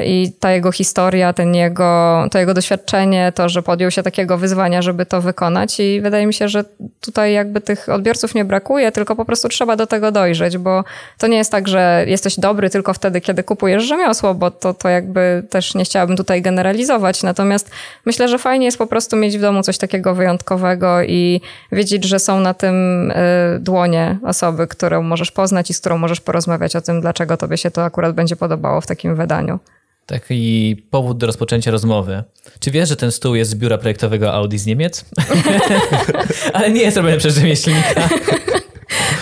i ta jego historia, ten jego, to jego doświadczenie, to, że podjął się takiego wyzwania, żeby to wykonać. I wydaje mi się, że tutaj jakby tych odbiorców nie brakuje, tylko po prostu trzeba do tego dojrzeć, bo to nie jest tak, że jesteś dobry tylko wtedy, kiedy kupujesz rzemiosło, bo to, to jakby też nie chciałabym tutaj generalizować, natomiast myślę, że fajnie jest po prostu mieć w domu coś takiego wyjątkowego i wiedzieć, że są na tym y, dłonie osoby, którą możesz poznać i z którą możesz porozmawiać o tym, dlaczego tobie się to akurat będzie podobało w takim wydaniu taki powód do rozpoczęcia rozmowy. Czy wiesz, że ten stół jest z biura projektowego Audi z Niemiec? Ale nie jest robiony przez rzemieślnika.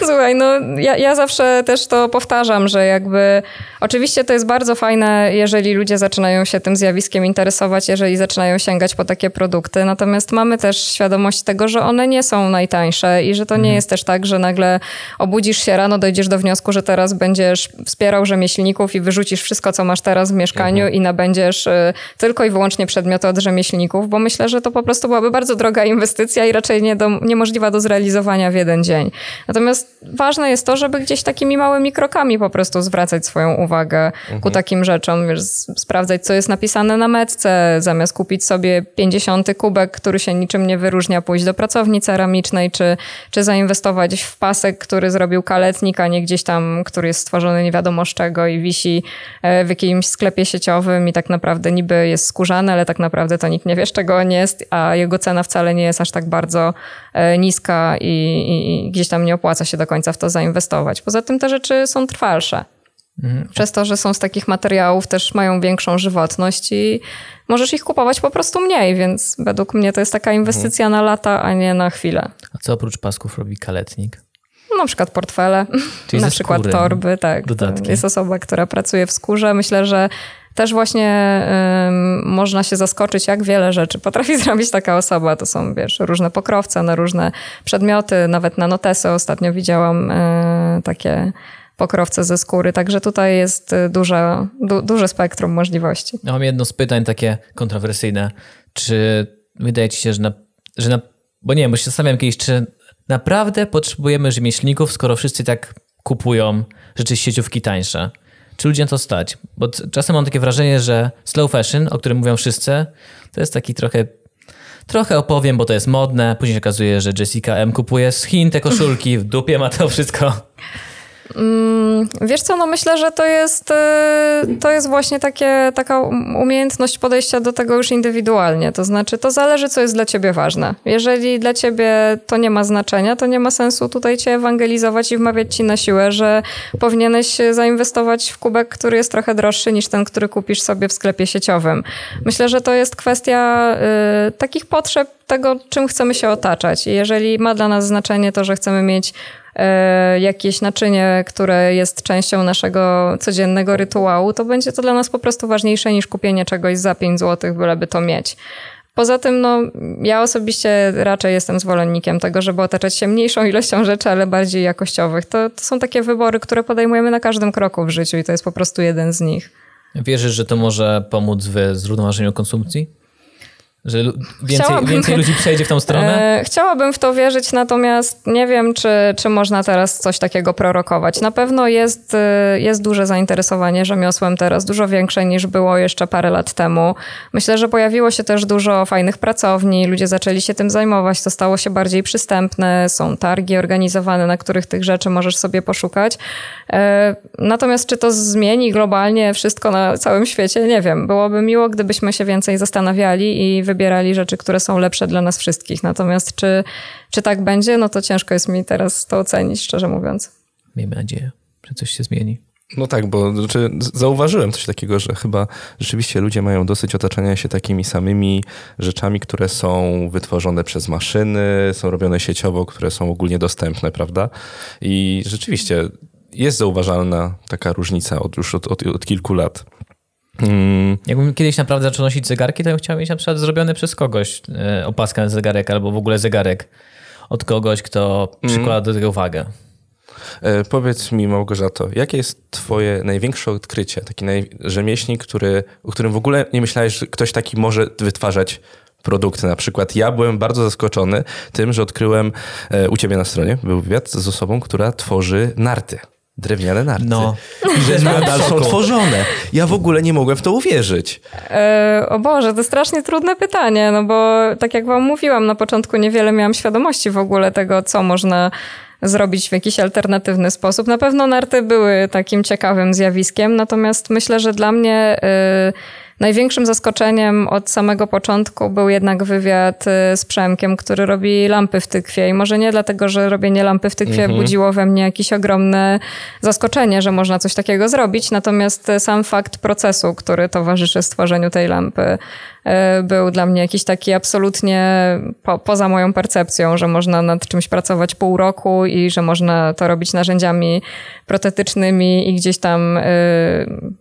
Słuchaj, no ja, ja zawsze też to powtarzam, że jakby oczywiście to jest bardzo fajne, jeżeli ludzie zaczynają się tym zjawiskiem interesować, jeżeli zaczynają sięgać po takie produkty, natomiast mamy też świadomość tego, że one nie są najtańsze i że to nie mhm. jest też tak, że nagle obudzisz się rano, dojdziesz do wniosku, że teraz będziesz wspierał rzemieślników i wyrzucisz wszystko, co masz teraz w mieszkaniu mhm. i nabędziesz y, tylko i wyłącznie przedmioty od rzemieślników, bo myślę, że to po prostu byłaby bardzo droga inwestycja i raczej nie do, niemożliwa do zrealizowania w jeden dzień. Natomiast ważne jest to, żeby gdzieś takimi małymi krokami po prostu zwracać swoją uwagę mhm. ku takim rzeczom, wiesz, sprawdzać, co jest napisane na metce, zamiast kupić sobie 50 kubek, który się niczym nie wyróżnia, pójść do pracowni ceramicznej, czy, czy zainwestować w pasek, który zrobił kaletnik, a nie gdzieś tam, który jest stworzony nie wiadomo z czego i wisi e, w jakimś sklepie sieciowym i tak naprawdę niby jest skórzany, ale tak naprawdę to nikt nie wie, z czego on jest, a jego cena wcale nie jest aż tak bardzo niska i, i gdzieś tam nie opłaca się do końca w to zainwestować. Poza tym te rzeczy są trwalsze. Mhm. Przez to, że są z takich materiałów, też mają większą żywotność i możesz ich kupować po prostu mniej, więc według mnie to jest taka inwestycja mhm. na lata, a nie na chwilę. A co oprócz pasków robi kaletnik? Na przykład portfele, Czyli na przykład skóry, torby, tak. Dodatki. Jest osoba, która pracuje w skórze. Myślę, że też właśnie można się zaskoczyć, jak wiele rzeczy potrafi zrobić taka osoba. To są, wiesz, różne pokrowce na różne przedmioty, nawet na notesy. Ostatnio widziałam y, takie pokrowce ze skóry, także tutaj jest duże, du, duże spektrum możliwości. Ja mam jedno z pytań takie kontrowersyjne. Czy wydaje ci się, że na, że na bo nie wiem, bo się zastanawiam kiedyś, czy naprawdę potrzebujemy rzemieślników, skoro wszyscy tak kupują rzeczy sieciówki tańsze? Czy ludzie na to stać? Bo czasem mam takie wrażenie, że slow fashion, o którym mówią wszyscy, to jest taki trochę trochę opowiem, bo to jest modne. Później się okazuje, że Jessica M kupuje z Chin te koszulki, w dupie ma to wszystko. Mm, wiesz co, no myślę, że to jest, y, to jest właśnie takie, taka umiejętność podejścia do tego już indywidualnie. To znaczy, to zależy, co jest dla ciebie ważne. Jeżeli dla ciebie to nie ma znaczenia, to nie ma sensu tutaj cię ewangelizować i wmawiać ci na siłę, że powinieneś zainwestować w kubek, który jest trochę droższy niż ten, który kupisz sobie w sklepie sieciowym. Myślę, że to jest kwestia y, takich potrzeb tego, czym chcemy się otaczać. I jeżeli ma dla nas znaczenie to, że chcemy mieć jakieś naczynie, które jest częścią naszego codziennego rytuału, to będzie to dla nas po prostu ważniejsze niż kupienie czegoś za 5 zł, byleby to mieć. Poza tym, no, ja osobiście raczej jestem zwolennikiem tego, żeby otaczać się mniejszą ilością rzeczy, ale bardziej jakościowych. To, to są takie wybory, które podejmujemy na każdym kroku w życiu i to jest po prostu jeden z nich. Wierzysz, że to może pomóc w zrównoważeniu konsumpcji? Że więcej, więcej ludzi przejdzie w tą stronę? E, chciałabym w to wierzyć, natomiast nie wiem, czy, czy można teraz coś takiego prorokować. Na pewno jest, e, jest duże zainteresowanie rzemiosłem teraz, dużo większe niż było jeszcze parę lat temu. Myślę, że pojawiło się też dużo fajnych pracowni, ludzie zaczęli się tym zajmować, to stało się bardziej przystępne, są targi organizowane, na których tych rzeczy możesz sobie poszukać. E, natomiast czy to zmieni globalnie wszystko na całym świecie? Nie wiem. Byłoby miło, gdybyśmy się więcej zastanawiali i wybierali rzeczy, które są lepsze dla nas wszystkich. Natomiast czy, czy tak będzie, no to ciężko jest mi teraz to ocenić, szczerze mówiąc. Miejmy nadzieję, że coś się zmieni. No tak, bo znaczy, zauważyłem coś takiego, że chyba rzeczywiście ludzie mają dosyć otaczania się takimi samymi rzeczami, które są wytworzone przez maszyny, są robione sieciowo, które są ogólnie dostępne, prawda? I rzeczywiście jest zauważalna taka różnica od, już od, od, od kilku lat. Hmm. Jakbym kiedyś naprawdę zaczął nosić zegarki, to bym chciał mieć na przykład zrobiony przez kogoś e, opaskę na zegarek albo w ogóle zegarek od kogoś, kto hmm. przykłada do tego uwagę. E, powiedz mi, Małgorzato, jakie jest twoje największe odkrycie? Taki naj... rzemieślnik, który, o którym w ogóle nie myślałeś, że ktoś taki może wytwarzać produkty. Na przykład ja byłem bardzo zaskoczony tym, że odkryłem e, u ciebie na stronie, był wywiad z osobą, która tworzy narty drewniane narty. No. I że nadal są tworzone. Ja w ogóle nie mogłem w to uwierzyć. E, o Boże, to strasznie trudne pytanie, no bo tak jak wam mówiłam, na początku niewiele miałam świadomości w ogóle tego, co można zrobić w jakiś alternatywny sposób. Na pewno narty były takim ciekawym zjawiskiem, natomiast myślę, że dla mnie... Y, Największym zaskoczeniem od samego początku był jednak wywiad y, z Przemkiem, który robi lampy w tykwie. I może nie dlatego, że robienie lampy w tykwie mhm. budziło we mnie jakieś ogromne zaskoczenie, że można coś takiego zrobić. Natomiast sam fakt procesu, który towarzyszy stworzeniu tej lampy, y, był dla mnie jakiś taki absolutnie po, poza moją percepcją, że można nad czymś pracować pół roku i że można to robić narzędziami protetycznymi i gdzieś tam y,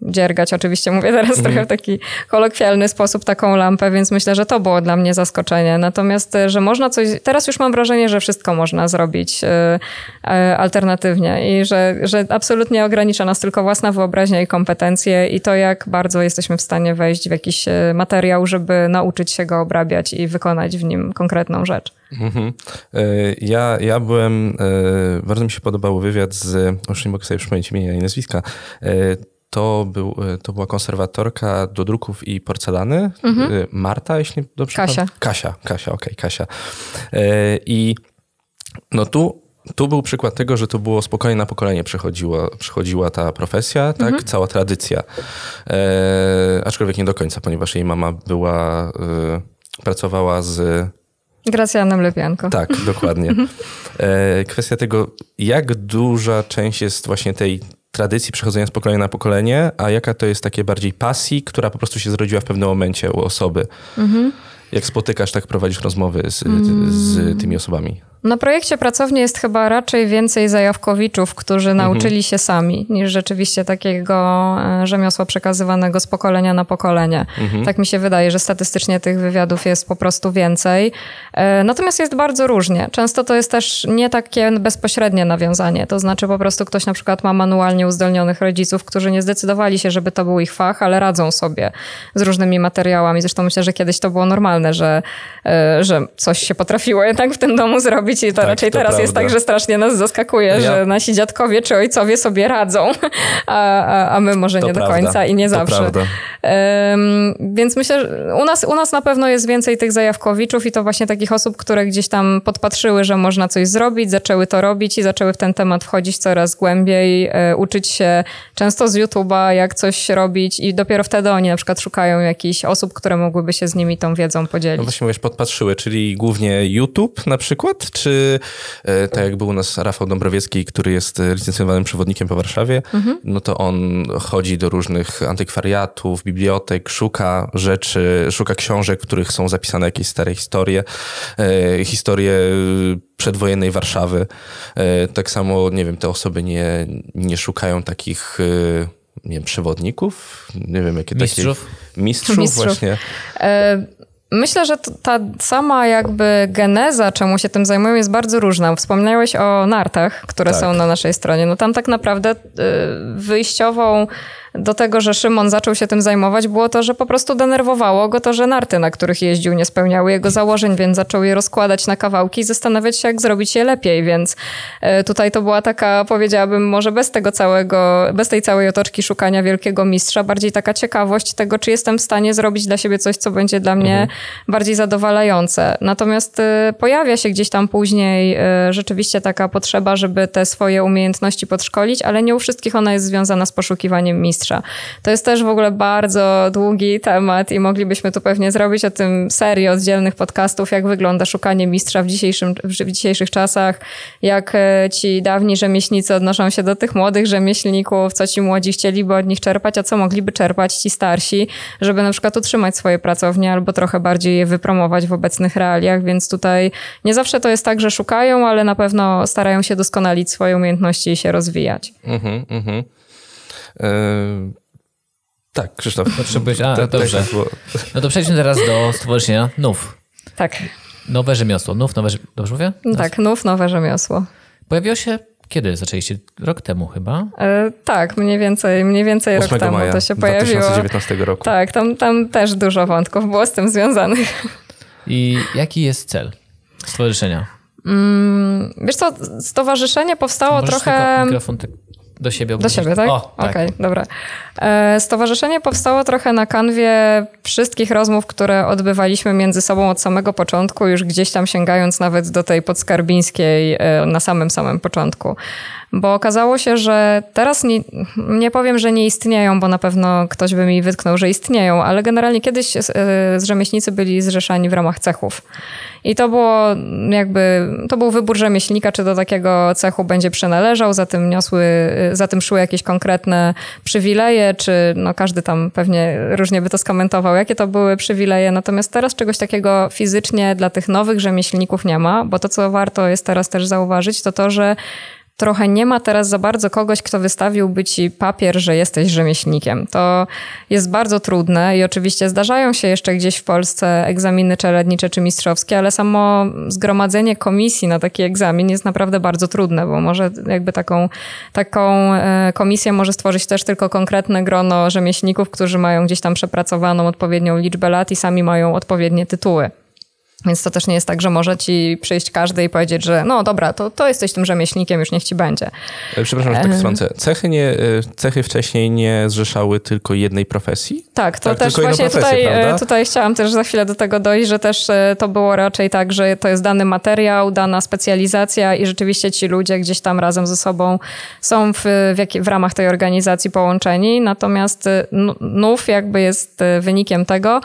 dziergać. Oczywiście mówię teraz mhm. trochę w taki kolokwialny sposób taką lampę, więc myślę, że to było dla mnie zaskoczenie. Natomiast, e, że można coś, teraz już mam wrażenie, że wszystko można zrobić e, e, alternatywnie i że, że absolutnie ogranicza nas tylko własna wyobraźnia i kompetencje i to, jak bardzo jesteśmy w stanie wejść w jakiś materiał żeby nauczyć się go obrabiać i wykonać w nim konkretną rzecz. Mhm. E, ja, ja byłem, e, bardzo mi się podobał wywiad z, już nie mogę sobie przypomnieć imienia i nazwiska, e, to, był, to była konserwatorka do druków i porcelany, mhm. Marta, jeśli dobrze Kasia. Pamiętam. Kasia, Kasia, okej, okay, Kasia. I no tu tu był przykład tego, że to było spokojnie na pokolenie przechodziła, przechodziła ta profesja, tak, mhm. cała tradycja. E, aczkolwiek nie do końca, ponieważ jej mama była, e, pracowała z... Gracjanem Lepianko. Tak, dokładnie. Mhm. E, kwestia tego, jak duża część jest właśnie tej tradycji przechodzenia z pokolenia na pokolenie, a jaka to jest takie bardziej pasji, która po prostu się zrodziła w pewnym momencie u osoby. Mhm. Jak spotykasz, tak prowadzisz rozmowy z, z tymi osobami? Na projekcie pracowni jest chyba raczej więcej zajawkowiczów, którzy mhm. nauczyli się sami, niż rzeczywiście takiego e, rzemiosła przekazywanego z pokolenia na pokolenie. Mhm. Tak mi się wydaje, że statystycznie tych wywiadów jest po prostu więcej. E, natomiast jest bardzo różnie. Często to jest też nie takie bezpośrednie nawiązanie. To znaczy po prostu ktoś na przykład ma manualnie uzdolnionych rodziców, którzy nie zdecydowali się, żeby to był ich fach, ale radzą sobie z różnymi materiałami. Zresztą myślę, że kiedyś to było normalne, że, e, że coś się potrafiło jednak w tym domu zrobić robić i to tak, raczej to teraz prawda. jest tak, że strasznie nas zaskakuje, ja... że nasi dziadkowie czy ojcowie sobie radzą, a, a, a my może to nie prawda. do końca i nie to zawsze. Um, więc myślę, że u nas, u nas na pewno jest więcej tych zajawkowiczów i to właśnie takich osób, które gdzieś tam podpatrzyły, że można coś zrobić, zaczęły to robić i zaczęły w ten temat wchodzić coraz głębiej, e, uczyć się często z YouTube'a, jak coś robić i dopiero wtedy oni na przykład szukają jakichś osób, które mogłyby się z nimi tą wiedzą podzielić. No właśnie mówisz, podpatrzyły, czyli głównie YouTube na przykład, czy e, tak jak był u nas Rafał Dąbrowiecki, który jest licencjonowanym przewodnikiem po Warszawie, mhm. no to on chodzi do różnych antykwariatów, bibliotek, szuka rzeczy, szuka książek, w których są zapisane jakieś stare historie, e, historie przedwojennej Warszawy. E, tak samo, nie wiem, te osoby nie, nie szukają takich nie wiem, przewodników, nie wiem, jakie mistrzów. takie... Mistrzów. Mistrzów, właśnie. E Myślę, że ta sama jakby geneza, czemu się tym zajmują, jest bardzo różna. Wspomniałeś o nartach, które tak. są na naszej stronie. No tam tak naprawdę y, wyjściową do tego, że Szymon zaczął się tym zajmować, było to, że po prostu denerwowało go to, że narty, na których jeździł, nie spełniały jego założeń, więc zaczął je rozkładać na kawałki i zastanawiać się, jak zrobić je lepiej. Więc e, tutaj to była taka, powiedziałabym, może bez tego całego, bez tej całej otoczki szukania wielkiego mistrza, bardziej taka ciekawość tego, czy jestem w stanie zrobić dla siebie coś, co będzie dla mnie mhm. bardziej zadowalające. Natomiast e, pojawia się gdzieś tam później e, rzeczywiście taka potrzeba, żeby te swoje umiejętności podszkolić, ale nie u wszystkich ona jest związana z poszukiwaniem mistrza mistrza. To jest też w ogóle bardzo długi temat i moglibyśmy tu pewnie zrobić o tym serię oddzielnych podcastów, jak wygląda szukanie mistrza w, dzisiejszym, w dzisiejszych czasach, jak e, ci dawni rzemieślnicy odnoszą się do tych młodych rzemieślników, co ci młodzi chcieliby od nich czerpać, a co mogliby czerpać ci starsi, żeby na przykład utrzymać swoje pracownie albo trochę bardziej je wypromować w obecnych realiach, więc tutaj nie zawsze to jest tak, że szukają, ale na pewno starają się doskonalić swoje umiejętności i się rozwijać. Mhm, mhm. Tak, Krzysztof. Potrzebujesz, a, tak, dobrze. Tak, no to przejdźmy teraz do stowarzyszenia NUF. Tak. Nowe rzemiosło. NUF, nowe Dobrze mówię? Tak, NUF, nowe rzemiosło. Pojawiło się kiedy zaczęliście? Rok temu chyba? E, tak, mniej więcej, mniej więcej rok temu to się pojawiło. 2019 roku. Tak, tam, tam też dużo wątków było z tym związanych. I jaki jest cel stowarzyszenia? Mm, wiesz co, stowarzyszenie powstało Możesz trochę... Mikrofon tak do siebie. Do siebie, tak? Okej, tak. okay, dobra. E, stowarzyszenie powstało trochę na kanwie wszystkich rozmów, które odbywaliśmy między sobą od samego początku, już gdzieś tam sięgając nawet do tej podskarbińskiej e, na samym samym początku. Bo okazało się, że teraz nie, nie powiem, że nie istnieją, bo na pewno ktoś by mi wytknął, że istnieją, ale generalnie kiedyś e, rzemieślnicy byli zrzeszani w ramach cechów. I to było jakby, to był wybór rzemieślnika, czy do takiego cechu będzie przynależał, za tym niosły, za tym szły jakieś konkretne przywileje, czy no każdy tam pewnie różnie by to skomentował, jakie to były przywileje. Natomiast teraz czegoś takiego fizycznie dla tych nowych rzemieślników nie ma, bo to, co warto jest teraz też zauważyć, to to, że trochę nie ma teraz za bardzo kogoś, kto wystawiłby ci papier, że jesteś rzemieślnikiem. To jest bardzo trudne i oczywiście zdarzają się jeszcze gdzieś w Polsce egzaminy czeladnicze czy mistrzowskie, ale samo zgromadzenie komisji na taki egzamin jest naprawdę bardzo trudne, bo może jakby taką, taką e, komisję może stworzyć też tylko konkretne grono rzemieślników, którzy mają gdzieś tam przepracowaną odpowiednią liczbę lat i sami mają odpowiednie tytuły. Więc to też nie jest tak, że może ci przyjść każdy i powiedzieć, że no dobra, to, to jesteś tym rzemieślnikiem, już niech ci będzie. E, przepraszam, że tak wtrącę. Cechy, nie, e, cechy wcześniej nie zrzeszały tylko jednej profesji? Tak, to tak, też właśnie tutaj, e, tutaj chciałam też za chwilę do tego dojść, że też to było raczej tak, że to jest dany materiał, dana specjalizacja i rzeczywiście ci ludzie gdzieś tam razem ze sobą są w, w, jak, w ramach tej organizacji połączeni, natomiast NUF jakby jest wynikiem tego,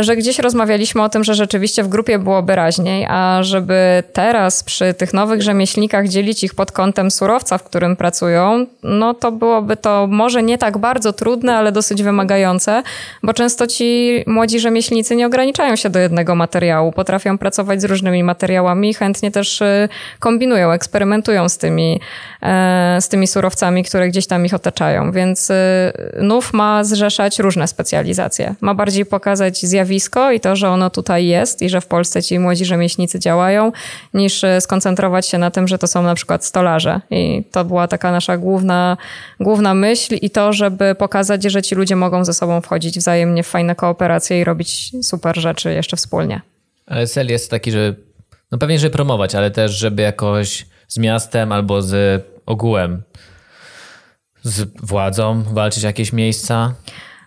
że gdzieś rozmawialiśmy o tym, że rzeczywiście w grupie byłoby raźniej, a żeby teraz przy tych nowych rzemieślnikach dzielić ich pod kątem surowca, w którym pracują, no to byłoby to może nie tak bardzo trudne, ale dosyć wymagające, bo często ci młodzi rzemieślnicy nie ograniczają się do jednego materiału, potrafią pracować z różnymi materiałami i chętnie też y, kombinują, eksperymentują z tymi, e, z tymi surowcami, które gdzieś tam ich otaczają. Więc y, NUF ma zrzeszać różne specjalizacje. Ma bardziej pokazać zjawisko i to, że ono tutaj jest i że w Polsce ci młodzi rzemieślnicy działają, niż e, skoncentrować się na tym, że to są na przykład stolarze. I to była taka nasza główna, główna myśl i to, żeby pokazać, że ci ludzie mogą ze sobą wchodzić wzajemnie w fajne kooperacje i robić super rzeczy jeszcze wspólnie. Ale cel jest taki, że no pewnie, żeby promować, ale też, żeby jakoś z miastem albo z ogółem, z władzą walczyć jakieś miejsca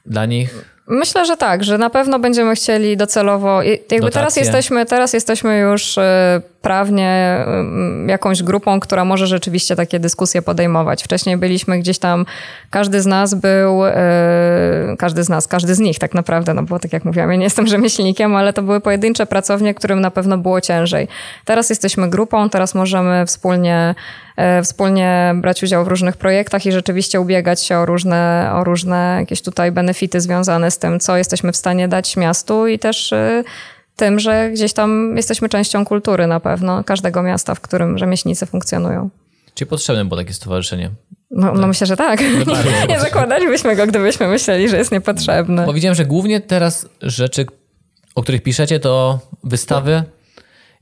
dla nich? Myślę, że tak, że na pewno będziemy chcieli docelowo. Jakby teraz jesteśmy, teraz jesteśmy już e, prawnie jakąś grupą, która może rzeczywiście takie dyskusje podejmować. Wcześniej byliśmy gdzieś tam, każdy z nas był, e, każdy z nas, każdy z nich tak naprawdę, no bo tak jak mówiłam, ja nie jestem rzemieślnikiem, ale to były pojedyncze pracownie, którym na pewno było ciężej. Teraz jesteśmy grupą, teraz możemy wspólnie e, wspólnie brać udział w różnych projektach i rzeczywiście ubiegać się o różne, o różne jakieś tutaj benefity związane z tym, co jesteśmy w stanie dać miastu i też e, tym, że gdzieś tam jesteśmy częścią kultury na pewno, każdego miasta, w którym rzemieślnicy funkcjonują. Czy potrzebne było takie stowarzyszenie? No, no myślę, że tak. No nie, nie zakładalibyśmy go, gdybyśmy myśleli, że jest niepotrzebne. Bo widziałem, że głównie teraz rzeczy, o których piszecie, to wystawy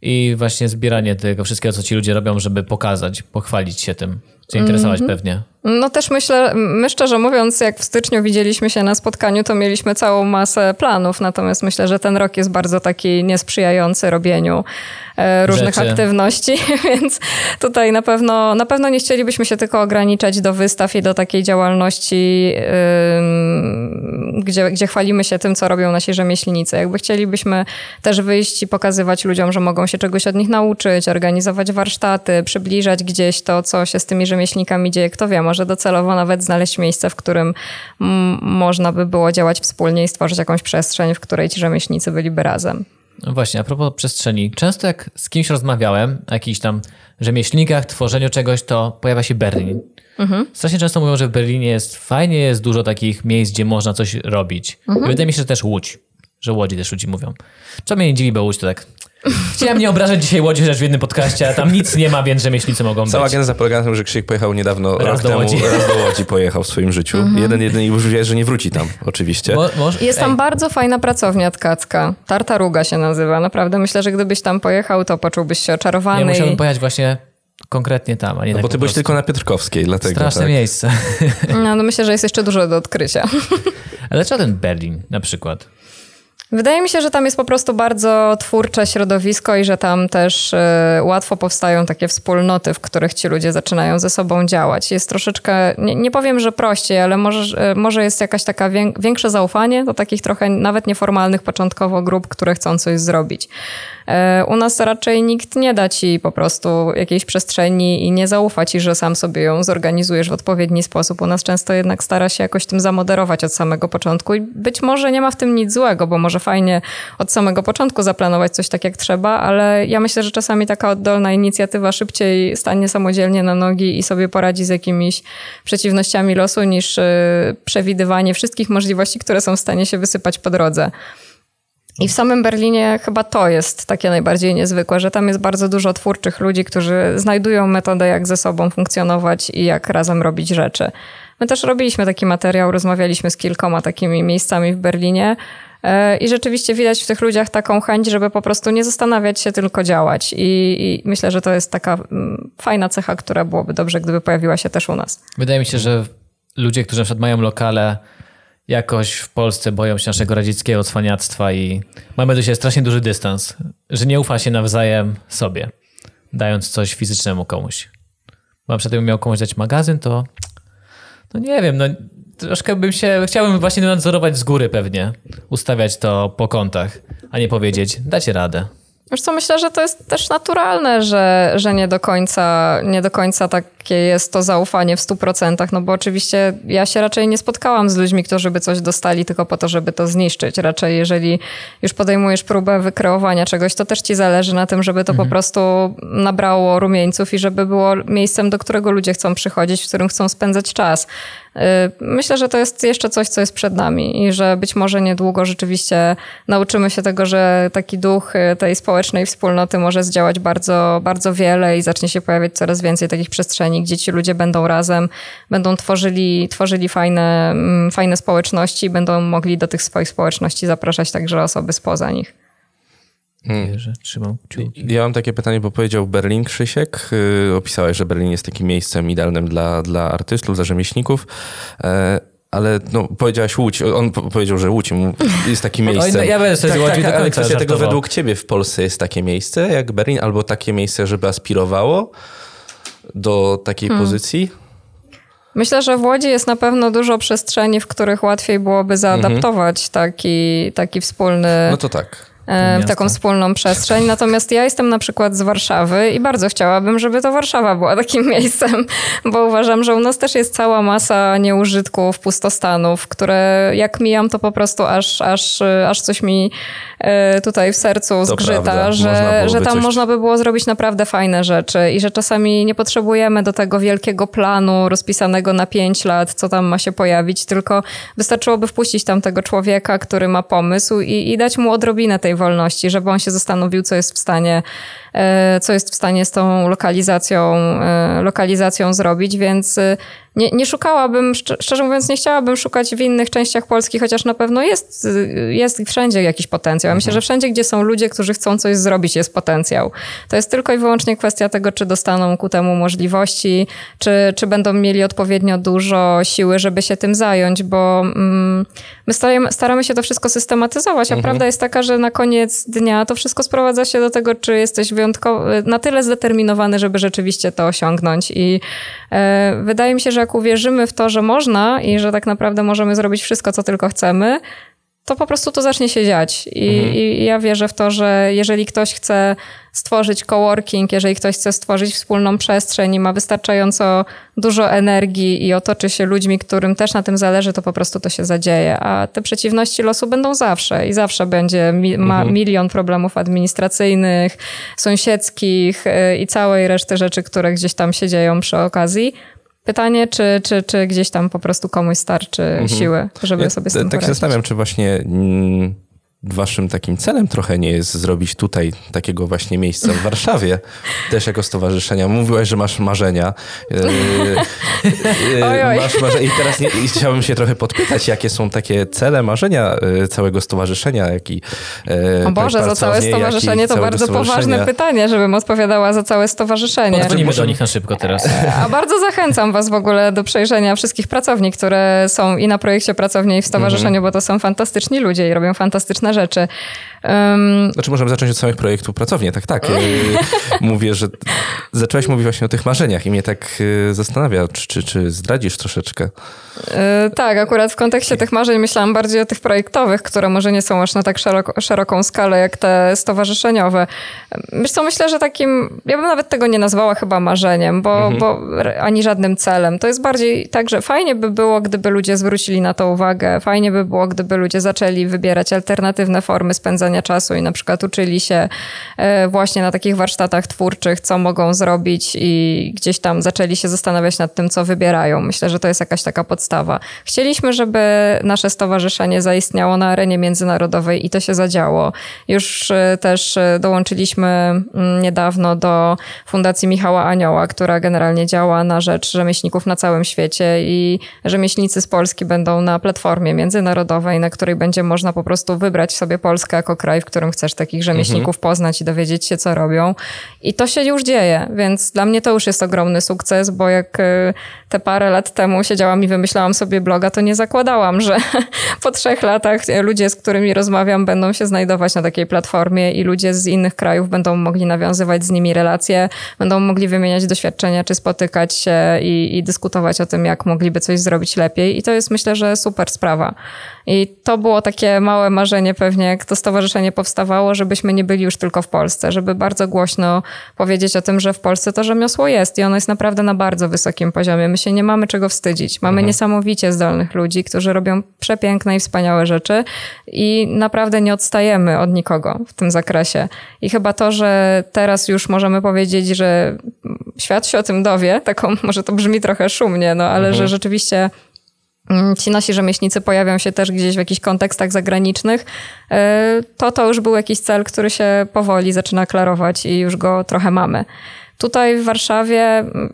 i właśnie zbieranie tego wszystkiego, co ci ludzie robią, żeby pokazać, pochwalić się tym, zainteresować mm -hmm. pewnie. No też myślę, my szczerze mówiąc, jak w styczniu widzieliśmy się na spotkaniu, to mieliśmy całą masę planów, natomiast myślę, że ten rok jest bardzo taki niesprzyjający robieniu e, różnych Rzeczy. aktywności, więc tutaj na pewno, na pewno nie chcielibyśmy się tylko ograniczać do wystaw i do takiej działalności, yy, gdzie, gdzie chwalimy się tym, co robią nasi rzemieślnicy. Jakby chcielibyśmy też wyjść i pokazywać ludziom, że mogą się czegoś od nich nauczyć, organizować warsztaty, przybliżać gdzieś to, co się z tymi rzemieślnikami dzieje, kto wie, może docelowo nawet znaleźć miejsce, w którym można by było działać wspólnie i stworzyć jakąś przestrzeń, w której ci rzemieślnicy byliby razem. No właśnie, a propos przestrzeni. Często jak z kimś rozmawiałem o jakichś tam rzemieślnikach, tworzeniu czegoś, to pojawia się Berlin. Mhm. Strasznie często mówią, że w Berlinie jest fajnie, jest dużo takich miejsc, gdzie można coś robić. Mhm. Wydaje mi się, że też Łódź, że Łodzi też ludzi mówią. Co mnie nie dziwi, bo Łódź to tak Chciałem nie obrażać dzisiaj Łodzi rzecz w jednym podcaście, a tam nic nie ma, więc rzemieślnicy mogą Cała być. Cała geneza polega na tym, że Krzysiek pojechał niedawno, raz do temu, Łodzi. raz do Łodzi pojechał w swoim życiu. Mhm. Jeden, jeden i już wie, że nie wróci tam, oczywiście. Mo, Jest tam Ej. bardzo fajna pracownia tkacka. Tartaruga się nazywa. Naprawdę myślę, że gdybyś tam pojechał, to poczułbyś się oczarowany. Ja musiałbym i... pojechać właśnie konkretnie tam, a nie no tak Bo ty byłeś tylko na Piotrkowskiej, dlatego. Straszne tak. miejsce. No, no myślę, że jest jeszcze dużo do odkrycia. Ale dlaczego ten Berlin na przykład? Wydaje mi się, że tam jest po prostu bardzo twórcze środowisko i że tam też y, łatwo powstają takie wspólnoty, w których ci ludzie zaczynają ze sobą działać. Jest troszeczkę, nie, nie powiem, że prościej, ale może, y, może jest jakaś taka większe zaufanie do takich trochę nawet nieformalnych początkowo grup, które chcą coś zrobić. E, u nas raczej nikt nie da ci po prostu jakiejś przestrzeni i nie zaufa ci, że sam sobie ją zorganizujesz w odpowiedni sposób. U nas często jednak stara się jakoś tym zamoderować od samego początku i być może nie ma w tym nic złego, bo może fajnie od samego początku zaplanować coś tak jak trzeba, ale ja myślę, że czasami taka oddolna inicjatywa szybciej stanie samodzielnie na nogi i sobie poradzi z jakimiś przeciwnościami losu niż e, przewidywanie wszystkich możliwości, które są w stanie się wysypać po drodze. I w samym Berlinie chyba to jest takie najbardziej niezwykłe, że tam jest bardzo dużo twórczych ludzi, którzy znajdują metodę, jak ze sobą funkcjonować i jak razem robić rzeczy. My też robiliśmy taki materiał, rozmawialiśmy z kilkoma takimi miejscami w Berlinie. E, I rzeczywiście widać w tych ludziach taką chęć, żeby po prostu nie zastanawiać się, tylko działać. I, I, myślę, że to jest taka mm, fajna cecha, która byłoby dobrze, gdyby pojawiła się też u nas. Wydaje mi się, że ludzie, którzy na przykład mają lokale, jakoś w Polsce boją się naszego radzieckiego cwaniactwa i mamy do siebie strasznie duży dystans, że nie ufa się nawzajem sobie, dając coś fizycznemu komuś. Na przykład gdybym miał komuś dać magazyn, to no nie wiem, no troszkę bym się, chciałbym właśnie nadzorować z góry pewnie, ustawiać to po kątach, a nie powiedzieć, dacie radę. Wiesz co, myślę, że to jest też naturalne, że, że nie, do końca, nie do końca takie jest to zaufanie w 100%, no bo oczywiście ja się raczej nie spotkałam z ludźmi, którzy by coś dostali tylko po to, żeby to zniszczyć. Raczej jeżeli już podejmujesz próbę wykreowania czegoś, to też ci zależy na tym, żeby to mhm. po prostu nabrało rumieńców i żeby było miejscem, do którego ludzie chcą przychodzić, w którym chcą spędzać czas. Y, myślę, że to jest jeszcze coś, co jest przed nami i że być może niedługo rzeczywiście nauczymy się tego, że taki duch y, tej społecznej wspólnoty może zdziałać bardzo, bardzo wiele i zacznie się pojawiać coraz więcej takich przestrzeni, gdzie ci ludzie będą razem, będą tworzyli, tworzyli fajne, mm, fajne społeczności, będą mogli do tych swoich społeczności zapraszać także osoby spoza nich. Hmm. trzymam Ja mam takie pytanie, bo powiedział Berlin Krzysiek. Yy, opisałeś, że Berlin jest takim miejscem idealnym dla, dla artystów, dla rzemieślników. Yy, ale no, powiedziałaś Łódź. On powiedział, że Łódź jest takim miejscem. Oj, no, ja będę sobie tak, tak, ale kwestia tego według ciebie w Polsce jest takie miejsce jak Berlin, albo takie miejsce, żeby aspirowało do takiej hmm. pozycji? Myślę, że w Łodzi jest na pewno dużo przestrzeni, w których łatwiej byłoby zaadaptować mhm. taki, taki wspólny. No to tak E, w taką wspólną przestrzeń. Natomiast ja jestem na przykład z Warszawy i bardzo chciałabym, żeby to Warszawa była takim miejscem, bo uważam, że u nas też jest cała masa nieużytków, pustostanów, które jak mijam, to po prostu aż, aż, aż coś mi e, tutaj w sercu zgrzyta, że, że tam coś... można by było zrobić naprawdę fajne rzeczy i że czasami nie potrzebujemy do tego wielkiego planu rozpisanego na pięć lat, co tam ma się pojawić, tylko wystarczyłoby wpuścić tam tego człowieka, który ma pomysł i, i dać mu odrobinę tej wolności, żeby on się zastanowił, co jest w stanie, co jest w stanie z tą lokalizacją, e, lokalizacją zrobić, więc e, nie, nie szukałabym, szczerze mówiąc, nie chciałabym szukać w innych częściach Polski, chociaż na pewno jest, jest wszędzie jakiś potencjał. Ja myślę, mhm. że wszędzie, gdzie są ludzie, którzy chcą coś zrobić, jest potencjał. To jest tylko i wyłącznie kwestia tego, czy dostaną ku temu możliwości, czy, czy będą mieli odpowiednio dużo siły, żeby się tym zająć, bo mm, my staramy, staramy się to wszystko systematyzować, a mhm. prawda jest taka, że na koniec dnia to wszystko sprowadza się do tego, czy jesteś na tyle zdeterminowany, żeby rzeczywiście to osiągnąć. I e, wydaje mi się, że jak uwierzymy w to, że można i że tak naprawdę możemy zrobić wszystko, co tylko chcemy, to po prostu to zacznie się dziać. I, mhm. I, ja wierzę w to, że jeżeli ktoś chce stworzyć coworking, jeżeli ktoś chce stworzyć wspólną przestrzeń i ma wystarczająco dużo energii i otoczy się ludźmi, którym też na tym zależy, to po prostu to się zadzieje. A te przeciwności losu będą zawsze i zawsze będzie mi, ma mhm. milion problemów administracyjnych, sąsiedzkich y, i całej reszty rzeczy, które gdzieś tam się dzieją przy okazji. Pytanie, czy, czy, czy gdzieś tam po prostu komuś starczy mhm. siły, żeby ja sobie z tym Tak poradzić. się zastanawiam, czy właśnie mm, waszym takim celem trochę nie jest zrobić tutaj takiego właśnie miejsca w Warszawie, też jako stowarzyszenia. Mówiłaś, że masz marzenia. Oj, oj. Masz marzenia. I teraz nie, i chciałbym się trochę podpytać, jakie są takie cele, marzenia e, całego stowarzyszenia, jak i e, O Boże, za całe stowarzyszenie to bardzo poważne pytanie, żebym odpowiadała za całe stowarzyszenie. Podwonimy do nich na szybko teraz. A bardzo zachęcam was w ogóle do przejrzenia wszystkich pracowni, które są i na projekcie pracowni i w stowarzyszeniu, mm -hmm. bo to są fantastyczni ludzie i robią fantastyczne rzeczy. Um... Znaczy możemy zacząć od samych projektów pracowni, tak, tak. Y, mówię, że zaczęłaś mówić właśnie o tych marzeniach i mnie tak y, zastanawia, czy, czy, czy zdradzisz troszeczkę. Yy, tak, akurat w kontekście tych marzeń myślałam bardziej o tych projektowych, które może nie są aż na tak szeroko, szeroką skalę jak te stowarzyszeniowe. Wiesz co, myślę, że takim, ja bym nawet tego nie nazwała chyba marzeniem, bo, mhm. bo ani żadnym celem. To jest bardziej tak, że fajnie by było, gdyby ludzie zwrócili na to uwagę, fajnie by było, gdyby ludzie zaczęli wybierać alternatywne formy spędzania czasu i na przykład uczyli się e, właśnie na takich warsztatach twórczych, co mogą zrobić i gdzieś tam zaczęli się zastanawiać nad tym, co wybierają. Myślę, że to jest jakaś taka podstawa. Chcieliśmy, żeby nasze stowarzyszenie zaistniało na arenie międzynarodowej i to się zadziało. Już e, też e, dołączyliśmy mm, niedawno do Fundacji Michała Anioła, która generalnie działa na rzecz rzemieślników na całym świecie i rzemieślnicy z Polski będą na platformie międzynarodowej, na której będzie można po prostu wybrać sobie Polskę jako kraj, w którym chcesz takich rzemieślników mhm. poznać i dowiedzieć się, co robią. I to się już dzieje, więc dla mnie to już jest ogromny sukces, bo jak y, te parę lat temu siedziałam i wymyślałam sobie bloga, to nie zakładałam, że po trzech latach ludzie, z którymi rozmawiam, będą się znajdować na takiej platformie i ludzie z innych krajów będą mogli nawiązywać z nimi relacje, będą mogli wymieniać doświadczenia, czy spotykać się i, i dyskutować o tym, jak mogliby coś zrobić lepiej. I to jest myślę, że super sprawa. I to było takie małe marzenie pewnie, jak to stowarzyszenie powstawało, żebyśmy nie byli już tylko w Polsce, żeby bardzo głośno powiedzieć o tym, że w Polsce to rzemiosło jest i ono jest naprawdę na bardzo wysokim poziomie. My się nie mamy czego wstydzić. Mamy mhm. niesamowicie zdolnych ludzi, którzy robią przepiękne i wspaniałe rzeczy i naprawdę nie odstajemy od nikogo w tym zakresie. I chyba to, że teraz już możemy powiedzieć, że świat się o tym dowie, taką, może to brzmi trochę szumnie, no ale mhm. że rzeczywiście ci nasi rzemieślnicy pojawią się też gdzieś w jakichś kontekstach zagranicznych, e, to to już był jakiś cel, który się powoli zaczyna klarować i już go trochę mamy. Tutaj w Warszawie mm,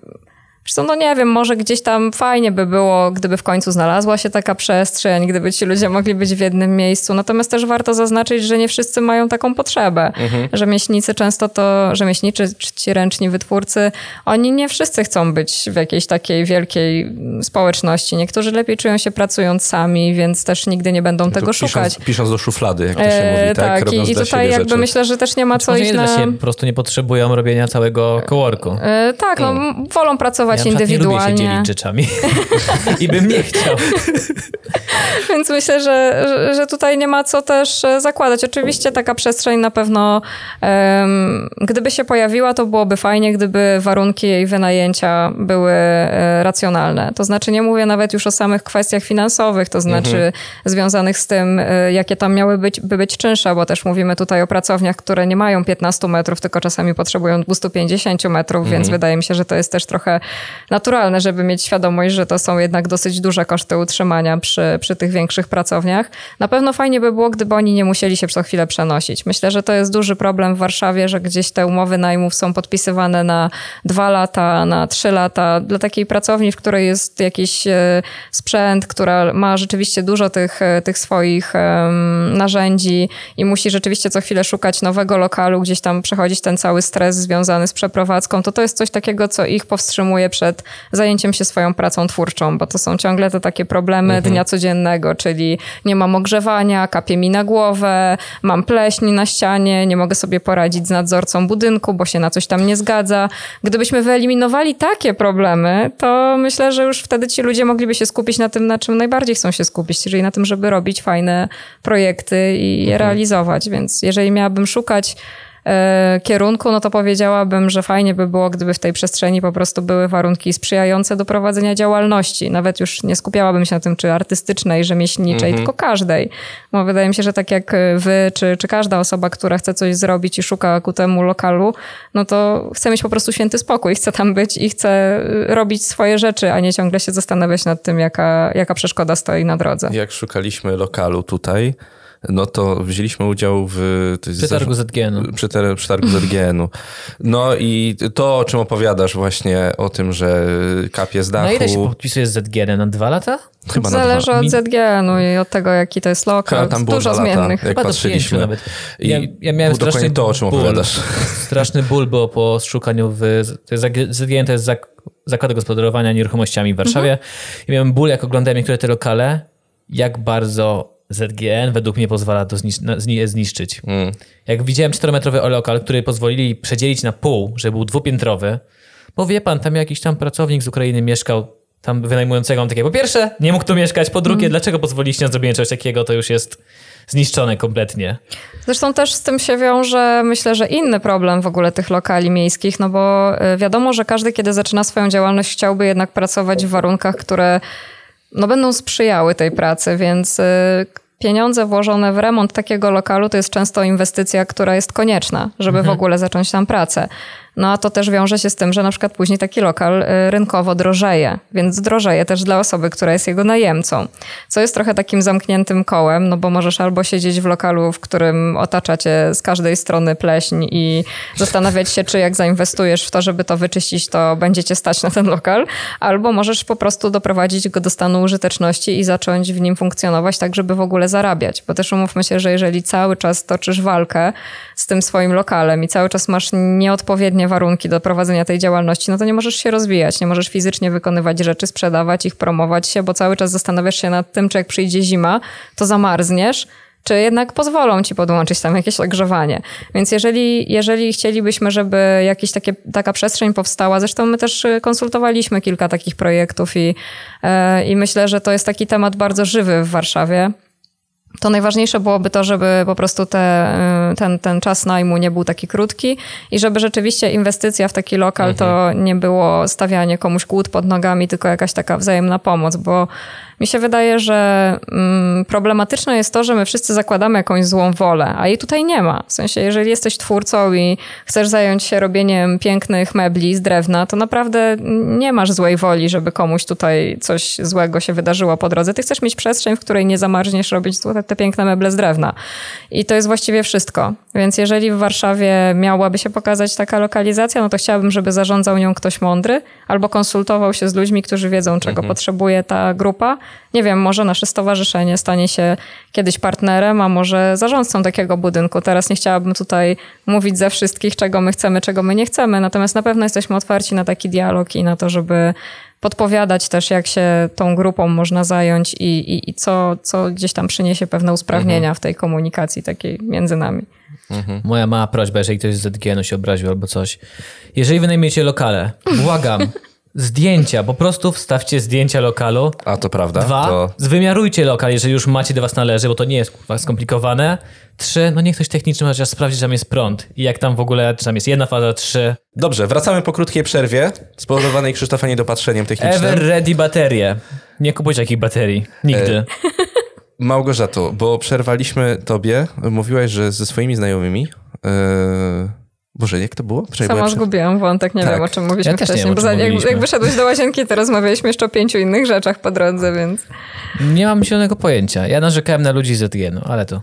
Zresztą, no nie wiem, może gdzieś tam fajnie by było, gdyby w końcu znalazła się taka przestrzeń, gdyby ci ludzie mogli być w jednym miejscu. Natomiast też warto zaznaczyć, że nie wszyscy mają taką potrzebę. Mhm. Rzemieślnicy często to, rzemieślniczy czy ci ręczni wytwórcy, oni nie wszyscy chcą być w jakiejś takiej wielkiej społeczności. Niektórzy lepiej czują się pracując sami, więc też nigdy nie będą tego pisząc, szukać. Pisząc do szuflady, jak to się e, mówi, tak? tak i, i tutaj jakby rzeczy. myślę, że też nie ma co iść na... Po prostu nie potrzebują robienia całego kołorku. E, tak, no, mm. wolą pracować ja indywidualnie. Nie lubię się dzielić rzeczami i bym nie chciał. Więc myślę, że, że tutaj nie ma co też e, zakładać. Oczywiście taka przestrzeń na pewno, um, gdyby się pojawiła, to byłoby fajnie, gdyby warunki jej wynajęcia były e, racjonalne. To znaczy nie mówię nawet już o samych kwestiach finansowych, to znaczy mhm. związanych z tym, e, jakie tam miały być, by być czynsze, bo też mówimy tutaj o pracowniach, które nie mają 15 metrów, tylko czasami potrzebują 250 metrów, mhm. więc wydaje mi się, że to jest też trochę naturalne, żeby mieć świadomość, że to są jednak dosyć duże koszty utrzymania przy, przy tych większych pracowniach. Na pewno fajnie by było, gdyby oni nie musieli się co chwilę przenosić. Myślę, że to jest duży problem w Warszawie, że gdzieś te umowy najmów są podpisywane na dwa lata, na trzy lata. Dla takiej pracowni, w której jest jakiś e, sprzęt, która ma rzeczywiście dużo tych, e, tych swoich narzędzi i musi rzeczywiście co chwilę szukać nowego lokalu, gdzieś tam przechodzić ten cały stres związany z przeprowadzką, to to jest coś takiego, co ich powstrzymuje przed zajęciem się swoją pracą twórczą, bo to są ciągle te takie problemy mhm. dnia codziennego, czyli nie mam ogrzewania, kapie mi na głowę, mam pleśń na ścianie, nie mogę sobie poradzić z nadzorcą budynku, bo się na coś tam nie zgadza. Gdybyśmy wyeliminowali takie problemy, to myślę, że już wtedy ci ludzie mogliby się skupić na tym, na czym najbardziej chcą się skupić, czyli na tym, żeby robić fajne projekty i je mhm. realizować. Więc jeżeli miałabym szukać kierunku, no to powiedziałabym, że fajnie by było, gdyby w tej przestrzeni po prostu były warunki sprzyjające do prowadzenia działalności. Nawet już nie skupiałabym się na tym, czy artystycznej, rzemieślniczej, mhm. tylko każdej. Bo wydaje mi się, że tak jak wy, czy, czy każda osoba, która chce coś zrobić i szuka ku temu lokalu, no to chce mieć po prostu święty spokój, chce tam być i chce robić swoje rzeczy, a nie ciągle się zastanawiać nad tym, jaka, jaka przeszkoda stoi na drodze. Jak szukaliśmy lokalu tutaj, no to wzięliśmy udział w... przetargu ZGN-u. Przetargu ZGN-u. No i to, o czym opowiadasz właśnie, o tym, że kapie z dachu... Na ile się podpisuje z ZGN? Na dwa lata? Chyba Zależy od ZGN-u i od tego, jaki to jest lokal. Tam było Dużo zmiennych. jak Chyba patrzyliśmy. Nawet. I ja, ja miałem straszny to, o czym ból. opowiadasz. Straszny ból było po szukaniu w... ZGN to jest zak zakład gospodarowania nieruchomościami w Warszawie. Mhm. I miałem ból, jak oglądałem niektóre te lokale, jak bardzo ZGN według mnie pozwala to zniszczyć. Mm. Jak widziałem 4-metrowy lokal, który pozwolili przedzielić na pół, żeby był dwupiętrowy, bo wie pan, tam jakiś tam pracownik z Ukrainy mieszkał, tam wynajmującego on takie, po pierwsze, nie mógł tu mieszkać, po drugie, mm. dlaczego pozwoliliście na zrobienie czegoś takiego, to już jest zniszczone kompletnie. Zresztą też z tym się wiąże, myślę, że inny problem w ogóle tych lokali miejskich, no bo y, wiadomo, że każdy, kiedy zaczyna swoją działalność, chciałby jednak pracować w warunkach, które no, będą sprzyjały tej pracy, więc y, pieniądze włożone w remont takiego lokalu to jest często inwestycja, która jest konieczna, żeby mhm. w ogóle zacząć tam pracę. No a to też wiąże się z tym, że na przykład później taki lokal y, rynkowo drożeje, więc drożeje też dla osoby, która jest jego najemcą. Co jest trochę takim zamkniętym kołem, no bo możesz albo siedzieć w lokalu, w którym otacza cię z każdej strony pleśń i zastanawiać się, czy jak zainwestujesz w to, żeby to wyczyścić, to będzie cię stać na ten lokal, albo możesz po prostu doprowadzić go do stanu użyteczności i zacząć w nim funkcjonować tak, żeby w ogóle zarabiać. Bo też umówmy się, że jeżeli cały czas toczysz walkę z tym swoim lokalem i cały czas masz nieodpowiednie warunki do prowadzenia tej działalności, no to nie możesz się rozwijać, nie możesz fizycznie wykonywać rzeczy, sprzedawać ich, promować się, bo cały czas zastanawiasz się nad tym, czy jak przyjdzie zima, to zamarzniesz, czy jednak pozwolą ci podłączyć tam jakieś ogrzewanie. Więc jeżeli, jeżeli chcielibyśmy, żeby jakaś taka przestrzeń powstała, zresztą my też konsultowaliśmy kilka takich projektów i, yy, i myślę, że to jest taki temat bardzo żywy w Warszawie to najważniejsze byłoby to, żeby po prostu te, y, ten, ten czas najmu nie był taki krótki i żeby rzeczywiście inwestycja w taki lokal mhm. to nie było stawianie komuś kłód pod nogami, tylko jakaś taka wzajemna pomoc, bo mi się wydaje, że mm, problematyczne jest to, że my wszyscy zakładamy jakąś złą wolę, a jej tutaj nie ma. W sensie, jeżeli jesteś twórcą i chcesz zająć się robieniem pięknych mebli z drewna, to naprawdę nie masz złej woli, żeby komuś tutaj coś złego się wydarzyło po drodze. Ty chcesz mieć przestrzeń, w której nie zamarzniesz robić te piękne meble z drewna. I to jest właściwie wszystko. Więc jeżeli w Warszawie miałaby się pokazać taka lokalizacja, no to chciałabym, żeby zarządzał nią ktoś mądry albo konsultował się z ludźmi, którzy wiedzą, czego mhm. potrzebuje ta grupa nie wiem, może nasze stowarzyszenie stanie się kiedyś partnerem, a może zarządcą takiego budynku. Teraz nie chciałabym tutaj mówić za wszystkich, czego my chcemy, czego my nie chcemy, natomiast na pewno jesteśmy otwarci na taki dialog i na to, żeby podpowiadać też, jak się tą grupą można zająć i, i, i co, co gdzieś tam przyniesie pewne usprawnienia mhm. w tej komunikacji takiej między nami. Mhm. Moja mała prośba, jeżeli ktoś z ZGN-u się obraził albo coś. Jeżeli wynajmiecie lokale, błagam, Zdjęcia, po prostu wstawcie zdjęcia lokalu. A to prawda. Dwa, to... zwymiarujcie lokal, jeżeli już macie do was należy, bo to nie jest skomplikowane. Trzy, no niech ktoś techniczny chociaż sprawdzi, czy tam jest prąd i jak tam w ogóle, czy tam jest jedna faza, trzy. Dobrze, wracamy po krótkiej przerwie, spowodowanej Krzysztofa niedopatrzeniem technicznym. Ever ready baterie. Nie kupujcie takich baterii. Nigdy. E... Małgorzato, bo przerwaliśmy tobie, mówiłaś, że ze swoimi znajomymi... Yy Boże, jak to było? Przejmuję Sama zgubiłam wątek, nie tak. wiem o czym mówiliśmy ja wcześniej. Bo jak, jak wyszedłeś do łazienki, to rozmawialiśmy jeszcze o pięciu innych rzeczach po drodze, więc... Nie mam zielonego pojęcia. Ja narzekałem na ludzi z ZGN-u, ale to...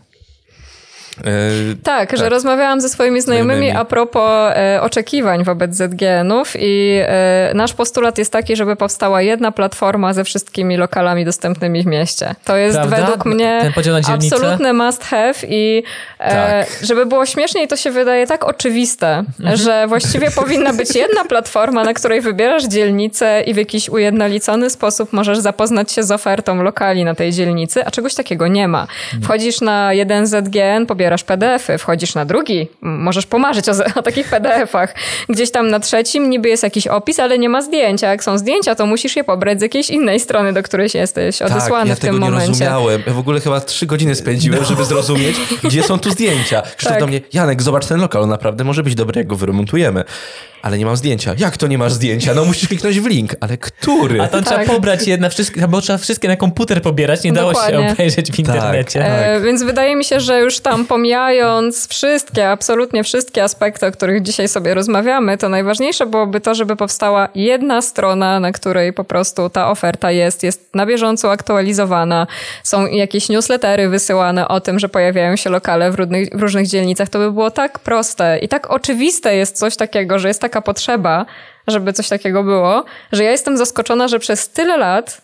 Yy, tak, tak, że rozmawiałam ze swoimi znajomymi a propos e, oczekiwań wobec ZGN-ów i e, nasz postulat jest taki, żeby powstała jedna platforma ze wszystkimi lokalami dostępnymi w mieście. To jest Prawda? według mnie absolutny must have i e, tak. żeby było śmieszniej, to się wydaje tak oczywiste, mhm. że właściwie powinna być jedna platforma, na której wybierasz dzielnicę i w jakiś ujednolicony sposób możesz zapoznać się z ofertą lokali na tej dzielnicy, a czegoś takiego nie ma. Wchodzisz na jeden ZGN, pobierasz pobierasz PDF-y, wchodzisz na drugi, możesz pomarzyć o, o takich PDF-ach. Gdzieś tam na trzecim niby jest jakiś opis, ale nie ma zdjęcia. Jak są zdjęcia, to musisz je pobrać z jakiejś innej strony, do której jesteś odesłany tak, ja w tym momencie. Ja tego nie rozumiałem. Ja w ogóle chyba trzy godziny spędziłem, no. żeby zrozumieć, gdzie są tu zdjęcia. Krzysztof tak. do mnie, Janek, zobacz ten lokal, on naprawdę może być dobry, jak go wyremontujemy ale nie mam zdjęcia. Jak to nie masz zdjęcia? No musisz kliknąć w link, ale który? A tam tak. trzeba pobrać jedna, wszystkie, bo trzeba wszystkie na komputer pobierać, nie dało Dokładnie. się obejrzeć w internecie. Tak, tak. E, więc wydaje mi się, że już tam pomijając wszystkie, absolutnie wszystkie aspekty, o których dzisiaj sobie rozmawiamy, to najważniejsze byłoby to, żeby powstała jedna strona, na której po prostu ta oferta jest, jest na bieżąco aktualizowana, są jakieś newslettery wysyłane o tym, że pojawiają się lokale w różnych, w różnych dzielnicach. To by było tak proste i tak oczywiste jest coś takiego, że jest taka taka potrzeba, żeby coś takiego było, że ja jestem zaskoczona, że przez tyle lat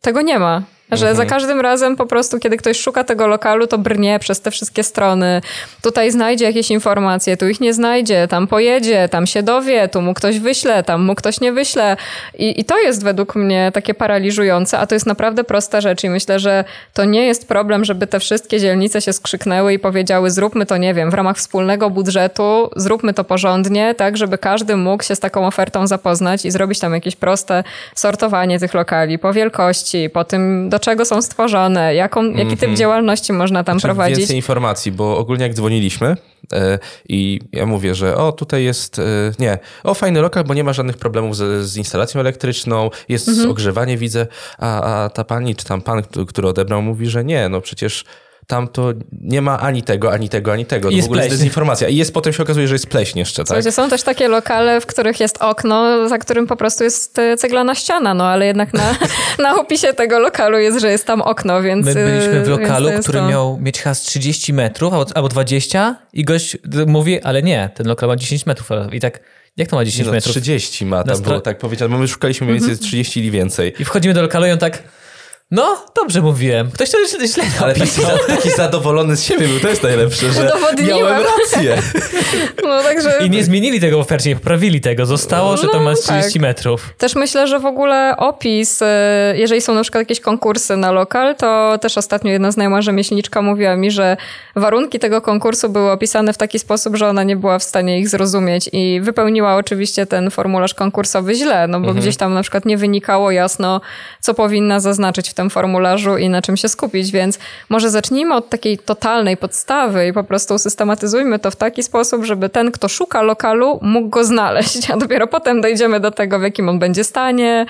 tego nie ma. Że mhm. za każdym razem po prostu, kiedy ktoś szuka tego lokalu, to brnie przez te wszystkie strony. Tutaj znajdzie jakieś informacje, tu ich nie znajdzie, tam pojedzie, tam się dowie, tu mu ktoś wyśle, tam mu ktoś nie wyśle. I, I to jest według mnie takie paraliżujące, a to jest naprawdę prosta rzecz i myślę, że to nie jest problem, żeby te wszystkie dzielnice się skrzyknęły i powiedziały zróbmy to, nie wiem, w ramach wspólnego budżetu, zróbmy to porządnie, tak, żeby każdy mógł się z taką ofertą zapoznać i zrobić tam jakieś proste sortowanie tych lokali po wielkości, po tym, do czego są stworzone, jaką, jaki typ mhm. działalności można tam znaczy, prowadzić. Więcej informacji, bo ogólnie jak dzwoniliśmy, e, i ja mówię, że o, tutaj jest, e, nie, o, fajny lokal, bo nie ma żadnych problemów z, z instalacją elektryczną, jest mhm. ogrzewanie, widzę, a, a ta pani, czy tam pan, który odebrał, mówi, że nie, no przecież tam to nie ma ani tego, ani tego, ani tego. To jest w ogóle jest dezinformacja. I jest, potem się okazuje, że jest pleśń jeszcze, tak? Słuchajcie, są też takie lokale, w których jest okno, za którym po prostu jest e, ceglana ściana, no ale jednak na, na opisie tego lokalu jest, że jest tam okno, więc... My byliśmy w lokalu, który to... miał mieć chyba 30 metrów albo 20 i gość mówi, ale nie, ten lokal ma 10 metrów. I tak... Jak to ma 10 no, metrów? 30 ma, tam było tak powiedziane, bo my szukaliśmy mniej więcej 30 mhm. ili więcej. I wchodzimy do lokalu i on tak... No, dobrze mówiłem. Ktoś to źle, źle Ale taki, taki, zadowolony z siebie był, to jest najlepsze, że miałem rację. No, także... I nie zmienili tego w ofercie, nie poprawili tego. Zostało, że to ma 30 tak. metrów. Też myślę, że w ogóle opis, y, jeżeli są na przykład jakieś konkursy na lokal, to też ostatnio jedna znajoma rzemieślniczka mówiła mi, że warunki tego konkursu były opisane w taki sposób, że ona nie była w stanie ich zrozumieć i wypełniła oczywiście ten formularz konkursowy źle, no bo mhm. gdzieś tam na przykład nie wynikało jasno, co powinna zaznaczyć w tym formularzu i na czym się skupić, więc może zacznijmy od takiej totalnej podstawy i po prostu systematyzujmy to w taki sposób, żeby ten, kto szuka lokalu, mógł go znaleźć, a dopiero potem dojdziemy do tego, w jakim on będzie stanie,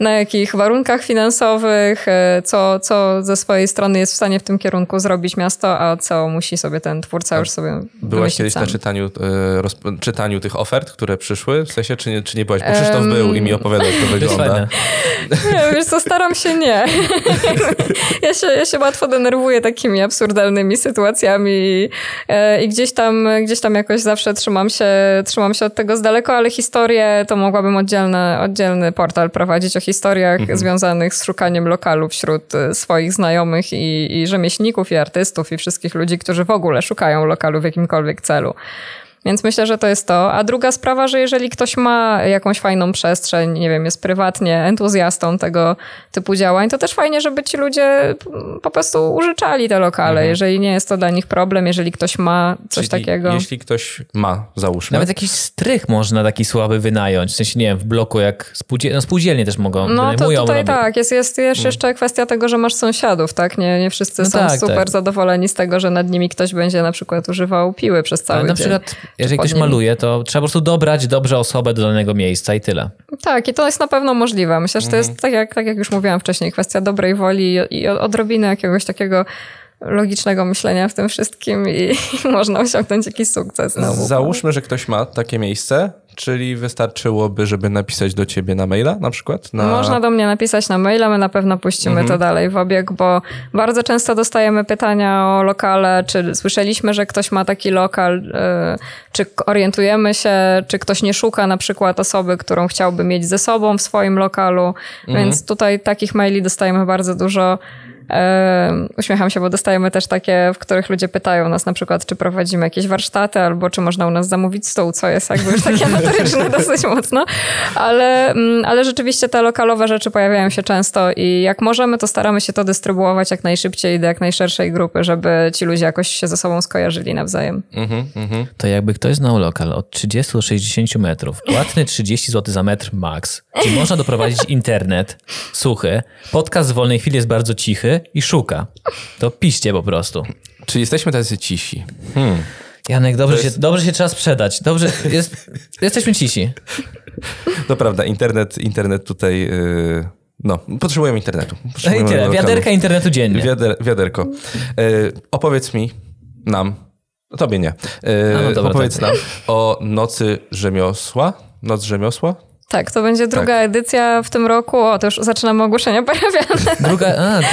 na jakich warunkach finansowych, e, co, co ze swojej strony jest w stanie w tym kierunku zrobić miasto, a co musi sobie ten twórca już sobie Byłaś kiedyś sam. na czytaniu, e, czytaniu tych ofert, które przyszły? W sensie, czy nie, czy nie byłaś? Bo Krzysztof um, był i mi opowiadał, jak to wygląda. Nie, wiesz co, staram się nie. ja, się, ja się łatwo denerwuję takimi absurdalnymi sytuacjami e, i gdzieś tam, gdzieś tam jakoś zawsze trzymam się, trzymam się od tego z daleko, ale historię to mogłabym oddzielny, oddzielny portal prowadzić o historiach mhm. związanych z szukaniem lokalu wśród e, swoich znajomych i, i rzemieślników, i artystów, i wszystkich ludzi, którzy w ogóle szukają lokalu w jakimkolwiek celu. Więc myślę, że to jest to. A druga sprawa, że jeżeli ktoś ma jakąś fajną przestrzeń, nie wiem, jest prywatnie entuzjastą tego typu działań, to też fajnie, żeby ci ludzie po prostu użyczali te lokale, mhm. jeżeli nie jest to dla nich problem, jeżeli ktoś ma coś Czyli takiego. Jeśli ktoś ma, załóżmy. Nawet jakiś strych można taki słaby wynająć, w sensie, nie wiem, w bloku jak spółdzielnie, no spółdzielnie też mogą, No to tutaj tak, jest, jest, jest mhm. jeszcze kwestia tego, że masz sąsiadów, tak? Nie, nie wszyscy no są tak, super tak. zadowoleni z tego, że nad nimi ktoś będzie na przykład używał piły przez cały Ale na dzień. przykład jeżeli ktoś maluje, to trzeba po prostu dobrać dobrze osobę do danego miejsca i tyle. Tak, i to jest na pewno możliwe. Myślę, że to jest, mhm. tak jak, tak jak już mówiłam wcześniej, kwestia dobrej woli i odrobiny jakiegoś takiego logicznego myślenia w tym wszystkim i, i można osiągnąć jakiś sukces. Załóżmy, że ktoś ma takie miejsce, Czyli wystarczyłoby, żeby napisać do ciebie na maila na przykład? Na... Można do mnie napisać na maila, my na pewno puścimy mhm. to dalej w obieg, bo bardzo często dostajemy pytania o lokale, czy słyszeliśmy, że ktoś ma taki lokal, y, czy orientujemy się, czy ktoś nie szuka na przykład osoby, którą chciałby mieć ze sobą w swoim lokalu, mhm. więc tutaj takich maili dostajemy bardzo dużo. Uśmiecham się, bo dostajemy też takie, w których ludzie pytają nas na przykład, czy prowadzimy jakieś warsztaty, albo czy można u nas zamówić stół, co jest jakby już takie notoryczne dosyć mocno. Ale, mm, ale rzeczywiście te lokalowe rzeczy pojawiają się często i jak możemy, to staramy się to dystrybuować jak najszybciej do jak najszerszej grupy, żeby ci ludzie jakoś się ze sobą skojarzyli nawzajem. Mm-hmm, mm-hmm. To jakby ktoś znał lokal od 30 do 60 metrów, płatny 30 zł za metr max, gdzie można doprowadzić internet, suchy, podcast w wolnej chwili jest bardzo cichy, i szuka. To piście po prostu. Czy jesteśmy tacy cisi? Hmm. Janek, dobrze, jest... się, dobrze się trzeba sprzedać. Dobrze, jest, jesteśmy cisi. To prawda, internet, internet tutaj... Yy... No, potrzebujemy internetu. Potrzebujemy. Wiaderka internetu dziennie. Wiader, wiaderko. Yy, opowiedz mi, nam, tobie nie, yy, no dobra, opowiedz tak. nam o Nocy Rzemiosła. Noc Rzemiosła? Tak, to będzie druga tak. edycja w tym roku. O, to już zaczynamy ogłoszenia parafialne. Druga, a, to,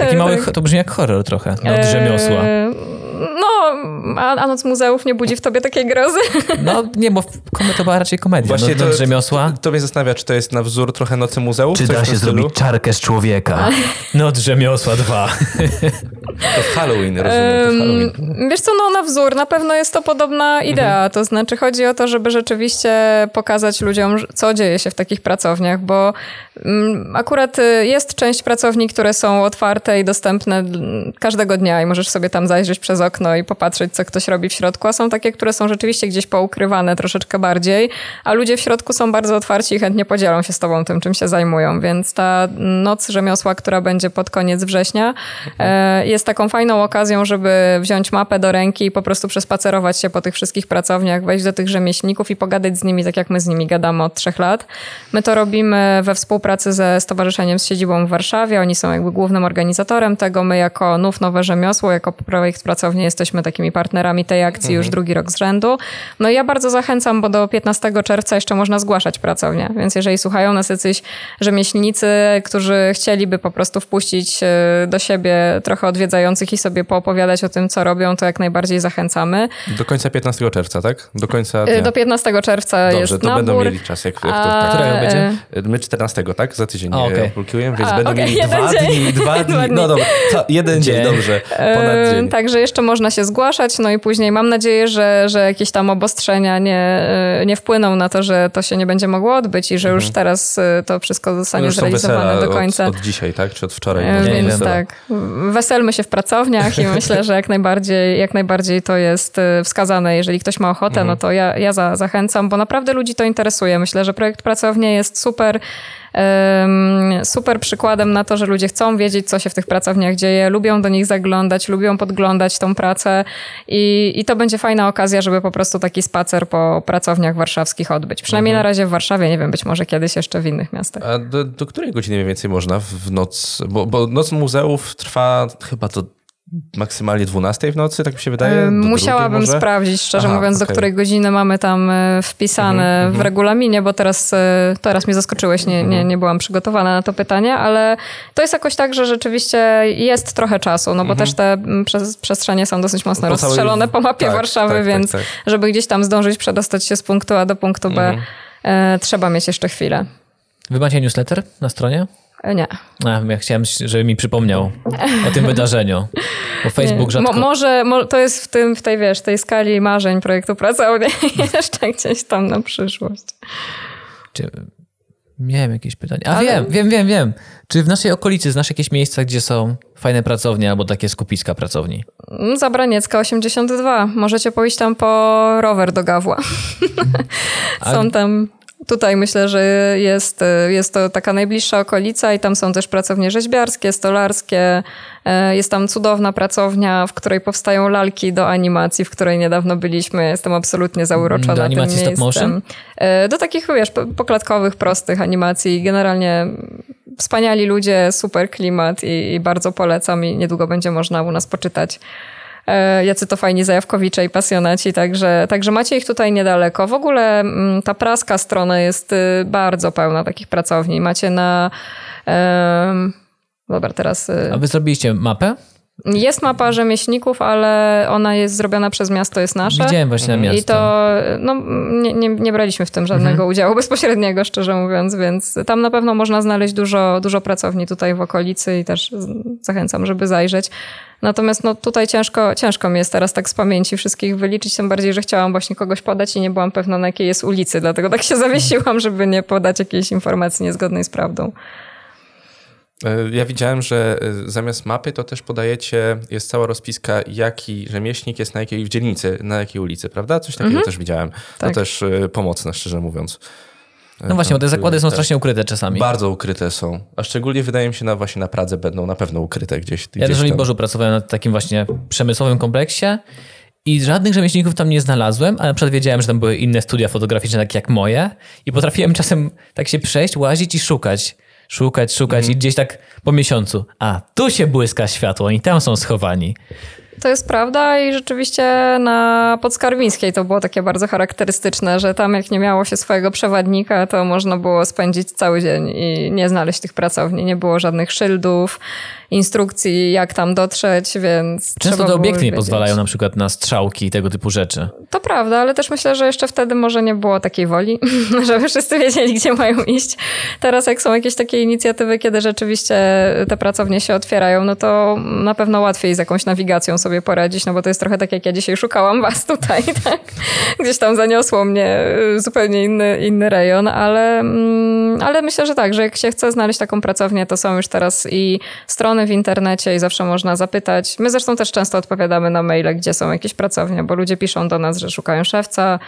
taki mały, tak. to brzmi jak horror trochę, od rzemiosła. No, a, a Noc Muzeów nie budzi w tobie takiej grozy? No nie, bo to była raczej komedia. Właśnie no, to, rzemiosła. To, to mnie zastanawia, czy to jest na wzór trochę Nocy Muzeów? Czy da się zrobić czarkę z człowieka? Noc Rzemiosła 2. To Halloween, rozumiem. To Halloween. Wiesz co, no na wzór na pewno jest to podobna idea. Mhm. To znaczy chodzi o to, żeby rzeczywiście pokazać ludziom, co dzieje się w takich pracowniach, bo mm, akurat y, jest część pracowni, które są otwarte i dostępne każdego dnia i możesz sobie tam zajrzeć przez okno i popatrzeć, co ktoś robi w środku, a są takie, które są rzeczywiście gdzieś poukrywane troszeczkę bardziej, a ludzie w środku są bardzo otwarci i chętnie podzielą się z tobą tym, czym się zajmują, więc ta noc rzemiosła, która będzie pod koniec września, mhm. jest taką fajną okazją, żeby wziąć mapę do ręki i po prostu przespacerować się po tych wszystkich pracowniach, wejść do tych rzemieślników i pogadać z nimi, tak jak my z nimi gadamy od trzech lat. My to robimy we współpracy ze Stowarzyszeniem z siedzibą w Warszawie. Oni są jakby głównym organizatorem tego. My jako NUF Nowe Rzemiosło, jako projekt pracowni jesteśmy takimi partnerami tej akcji mhm. już drugi rok z rzędu. No i ja bardzo zachęcam, bo do 15 czerwca jeszcze można zgłaszać pracownię, więc jeżeli słuchają nas jacyś rzemieślnicy, którzy chcieliby po prostu wpuścić e, do siebie trochę odwiedzających i sobie poopowiadać o tym, co robią, to jak najbardziej zachęcamy. Do końca 15 czerwca, tak? Do końca dnia. E, do 15 czerwca Dobrze, jest to nabór. będą mieli czas. Jak, jak to, tak. Którego będzie? E, my 14, tak? Za tydzień A, okay. więc A, będą okay. mieli dwa dni, dwa dni. No dobra, jeden dzień, dobrze. Ponad dzień. Także jeszcze można się zgłaszać, no i później mam nadzieję, że, że jakieś tam obostrzenia nie, nie wpłyną na to, że to się nie będzie mogło odbyć i że już mhm. teraz to wszystko zostanie no zrealizowane do końca. Od, od dzisiaj, tak? Czy od wczoraj? Więc tak. Weselmy się w pracowniach i myślę, że jak najbardziej, jak najbardziej to jest wskazane. Jeżeli ktoś ma ochotę, mhm. no to ja, ja za, zachęcam, bo naprawdę ludzi to interesuje. Myślę, że projekt Pracownie jest super super przykładem na to, że ludzie chcą wiedzieć, co się w tych pracowniach dzieje, lubią do nich zaglądać, lubią podglądać tą pracę i, i to będzie fajna okazja, żeby po prostu taki spacer po pracowniach warszawskich odbyć. Przynajmniej mhm. na razie w Warszawie, nie wiem, być może kiedyś jeszcze w innych miastach. A do, do której godziny mniej więcej można w noc? Bo, bo noc muzeów trwa chyba to maksymalnie 12 w nocy, tak mi się wydaje? Musiałabym sprawdzić, szczerze Aha, mówiąc, okay. do której godziny mamy tam e, wpisane mm -hmm. w mhm. regulaminie, bo teraz, e, teraz mnie zaskoczyłeś, nie, nie, mhm. nie byłam przygotowana na to pytanie, ale to jest jakoś tak, że rzeczywiście jest trochę czasu, no bo mm -hmm. też te przestrzenie są dosyć mocno po rozstrzelone po mapie tak, Warszawy, tak, tak więc tak, żeby gdzieś tam zdążyć przedostać się z punktu A do punktu B, mm -hmm. e, trzeba mieć jeszcze chwilę. Wy macie newsletter na stronie? E, nie. A, ja chciałem, żeby mi przypomniał o tym wydarzeniu. Bo Facebook rzadko... Mo, może, mo, to jest w, tym, w tej, wiesz, tej skali marzeń projektu pracowni jeszcze gdzieś tam na przyszłość. Czy miałem jakieś pytanie? A Ale... wiem, wiem, wiem, wiem. Czy w naszej okolicy znasz jakieś miejsca, gdzie są fajne pracownie albo takie skupiska pracowni? Mm, Zabraniecka 82. Możecie pójść tam po rower do Gawła. są tam Tutaj myślę, że jest, jest to taka najbliższa okolica i tam są też pracownie rzeźbiarskie, stolarskie. E, jest tam cudowna pracownia, w której powstają lalki do animacji, w której niedawno byliśmy. Jestem absolutnie zauroczona do animacji tym miejscem. Stop motion? E, do takich, wiesz, poklatkowych, prostych animacji. Generalnie wspaniali ludzie, super klimat i, i bardzo polecam i niedługo będzie można u nas poczytać jacy to fajni zajawkowicze i pasjonaci, także, także macie ich tutaj niedaleko. W ogóle mm, ta praska strona jest y, bardzo pełna takich pracowni. Macie na... Dobra, teraz... Y, A wy zrobiliście mapę? Jest mapa rzemieślników, ale ona jest zrobiona przez miasto, jest nasze. Widziałem właśnie na miasto. I to no, nie, nie, nie braliśmy w tym żadnego mhm. udziału bezpośredniego, szczerze mówiąc, więc tam na pewno można znaleźć dużo, dużo pracowni tutaj w okolicy i też zachęcam, żeby zajrzeć. Natomiast no, tutaj ciężko, ciężko mi jest teraz tak z pamięci wszystkich wyliczyć, tym bardziej, że chciałam właśnie kogoś podać i nie byłam pewna na jakiej jest ulicy, dlatego tak się zawiesiłam, żeby nie podać jakiejś informacji niezgodnej z prawdą. E, ja widziałem, że e, zamiast mapy to też podajecie, jest cała rozpiska, jaki rzemieślnik jest na jakiej w dzielnicy, na jakiej ulicy, prawda? Coś takiego mhm. też widziałem. Tak. To też e, pomocne, szczerze mówiąc. No właśnie, bo te zakłady są strasznie ukryte czasami. Bardzo ukryte są. A szczególnie wydaje mi się, na właśnie na Pradze będą na pewno ukryte gdzieś. Ja gdzieś też w Bożu pracowałem na takim właśnie przemysłowym kompleksie i żadnych rzemieślników tam nie znalazłem, ale na przykład wiedziałem, że tam były inne studia fotograficzne, takie jak moje i potrafiłem czasem tak się przejść, łazić i szukać szukać, szukać mm. i gdzieś tak po miesiącu, a tu się błyska światło, oni tam są schowani. To jest prawda i rzeczywiście na Podskarbińskiej to było takie bardzo charakterystyczne, że tam jak nie miało się swojego przewodnika, to można było spędzić cały dzień i nie znaleźć tych pracowni. Nie było żadnych szyldów, instrukcji, jak tam dotrzeć, więc. Często te obiekty nie pozwalają na przykład na strzałki i tego typu rzeczy. To prawda, ale też myślę, że jeszcze wtedy może nie było takiej woli, żeby wszyscy wiedzieli, gdzie mają iść. Teraz, jak są jakieś takie inicjatywy, kiedy rzeczywiście te pracownie się otwierają, no to na pewno łatwiej z jakąś nawigacją sobie poradzić, no bo to jest trochę tak, jak ja dzisiaj szukałam was tutaj, tak? Gdzieś tam zaniosło mnie y, zupełnie inny, inny rejon, ale, mm, ale myślę, że tak, że jak się chce znaleźć taką pracownię, to są już teraz i strony w internecie i zawsze można zapytać. My zresztą też często odpowiadamy na maile, gdzie są jakieś pracownie, bo ludzie piszą do nas, że szukają szewca,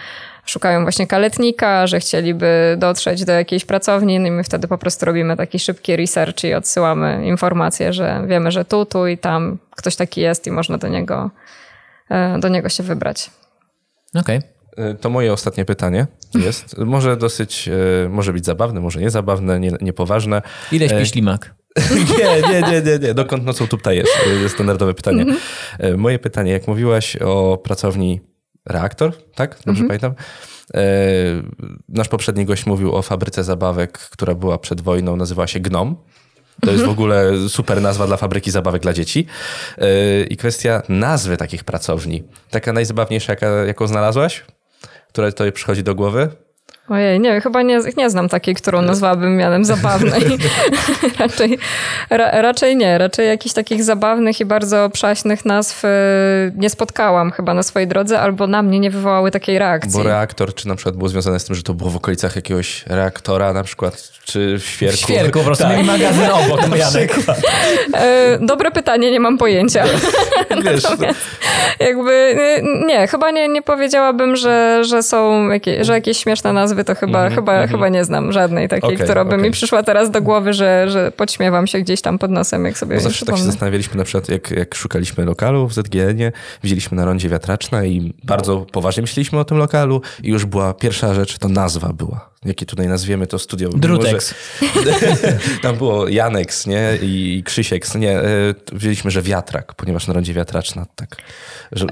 szukają właśnie kaletnika, że chcieliby dotrzeć do jakiejś pracowni, no i my wtedy po prostu robimy taki szybki research i odsyłamy informacje, że wiemy, że tu, tu i tam ktoś taki jest i można do niego, e, do niego się wybrać. Okej. Okay. E, to moje ostatnie pytanie jest, może dosyć, e, może być zabawne, może niezabawne, nie, niepoważne. Ile śpi ślimak? nie, nie, nie, nie, nie. Dokąd nocą tutaj jest? Standardowe pytanie. Mhm. Moje pytanie, jak mówiłaś o pracowni reaktor, tak? Dobrze mhm. pamiętam? Nasz poprzedni gość mówił o fabryce zabawek, która była przed wojną, nazywała się Gnom. To jest w mhm. ogóle super nazwa dla fabryki zabawek dla dzieci. I kwestia nazwy takich pracowni. Taka najzabawniejsza, jaka, jaką znalazłaś? Która tutaj przychodzi do głowy? Ojej, nie, chyba nie, nie znam takiej, którą nazwałabym mianem zabawnej. raczej, ra, raczej nie. Raczej jakichś takich zabawnych i bardzo przaśnych nazw y, nie spotkałam chyba na swojej drodze, albo na mnie nie wywołały takiej reakcji. Bo reaktor, czy na przykład było związane z tym, że to było w okolicach jakiegoś reaktora na przykład, czy w świerku? W świerku, po prostu tak. mieli magazyn obok, no Janek. E, dobre pytanie, nie mam pojęcia. Wiesz, jakby y, nie, chyba nie, nie powiedziałabym, że, że są jakieś, że jakieś śmieszne nazwy nazwy to chyba, mm -hmm, chyba, mm -hmm. chyba nie znam żadnej takiej, okay, która by okay. mi przyszła teraz do głowy, że, że podśmiewam się gdzieś tam pod nosem, jak sobie Bo zawsze tak się zastanawialiśmy na przykład, jak, jak szukaliśmy lokalu w ZGN-ie, widzieliśmy na rondzie wiatraczna i bardzo poważnie myśleliśmy o tym lokalu i już była pierwsza rzecz, to nazwa była jakie tutaj nazwiemy to studio. Drutex. tam było Janeks, nie? I Krzysiek, nie? E, wzięliśmy, że wiatrak, ponieważ na rondzie wiatraczna tak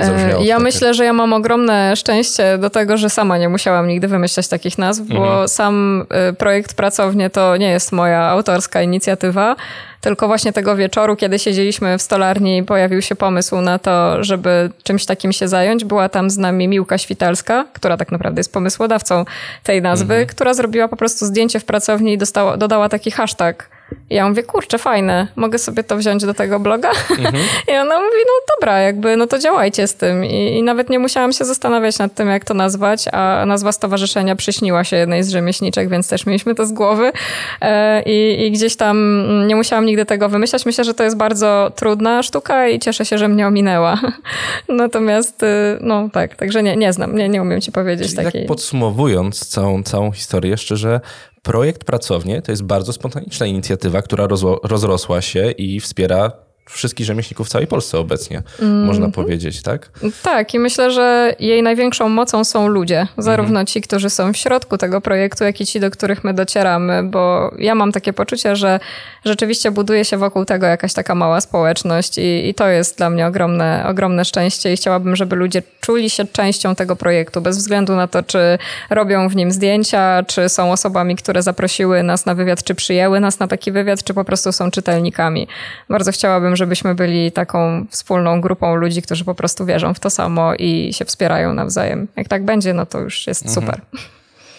e, Ja myślę, że ja mam ogromne szczęście do tego, że sama nie musiałam nigdy wymyślać takich nazw, bo mhm. sam e, projekt Pracownie to nie jest moja autorska inicjatywa, tylko właśnie tego wieczoru, kiedy siedzieliśmy w stolarni, pojawił się pomysł na to, żeby czymś takim się zająć. Była tam z nami Miłka Świtalska, która tak naprawdę jest pomysłodawcą tej nazwy, mhm. która zrobiła po prostu zdjęcie w pracowni i dostała, dodała taki hashtag i ja mówię, kurczę, fajne, mogę sobie to wziąć do tego bloga? Mhm. I ona mówi, no dobra, jakby, no to działajcie z tym. I, I, nawet nie musiałam się zastanawiać nad tym, jak to nazwać, a nazwa stowarzyszenia przyśniła się jednej z rzemieślniczek, więc też mieliśmy to z głowy. E, I, I, gdzieś tam nie musiałam nigdy tego wymyślać. Myślę, że to jest bardzo trudna sztuka i cieszę się, że mnie ominęła. Natomiast, y, no tak, także nie, nie znam, nie, nie umiem ci powiedzieć Czyli takiej. Tak podsumowując całą, całą historię, jeszcze, że projekt Pracownie to jest bardzo spontaniczna inicjatywa, która rozrosła się i wspiera wszystkich rzemieślników w całej Polsce obecnie, mm. można powiedzieć, tak? Tak, i myślę, że jej największą mocą są ludzie. Zarówno mm. ci, którzy są w środku tego projektu, jak i ci, do których my docieramy, bo ja mam takie poczucie, że rzeczywiście buduje się wokół tego jakaś taka mała społeczność i, i to jest dla mnie ogromne, ogromne szczęście i chciałabym, żeby ludzie czuli się częścią tego projektu, bez względu na to, czy robią w nim zdjęcia, czy są osobami, które zaprosiły nas na wywiad, czy przyjęły nas na taki wywiad, czy po prostu są czytelnikami. Bardzo chciałabym, żebyśmy byli taką wspólną grupą ludzi, którzy po prostu wierzą w to samo i się wspierają nawzajem. Jak tak będzie, no to już jest mhm. super.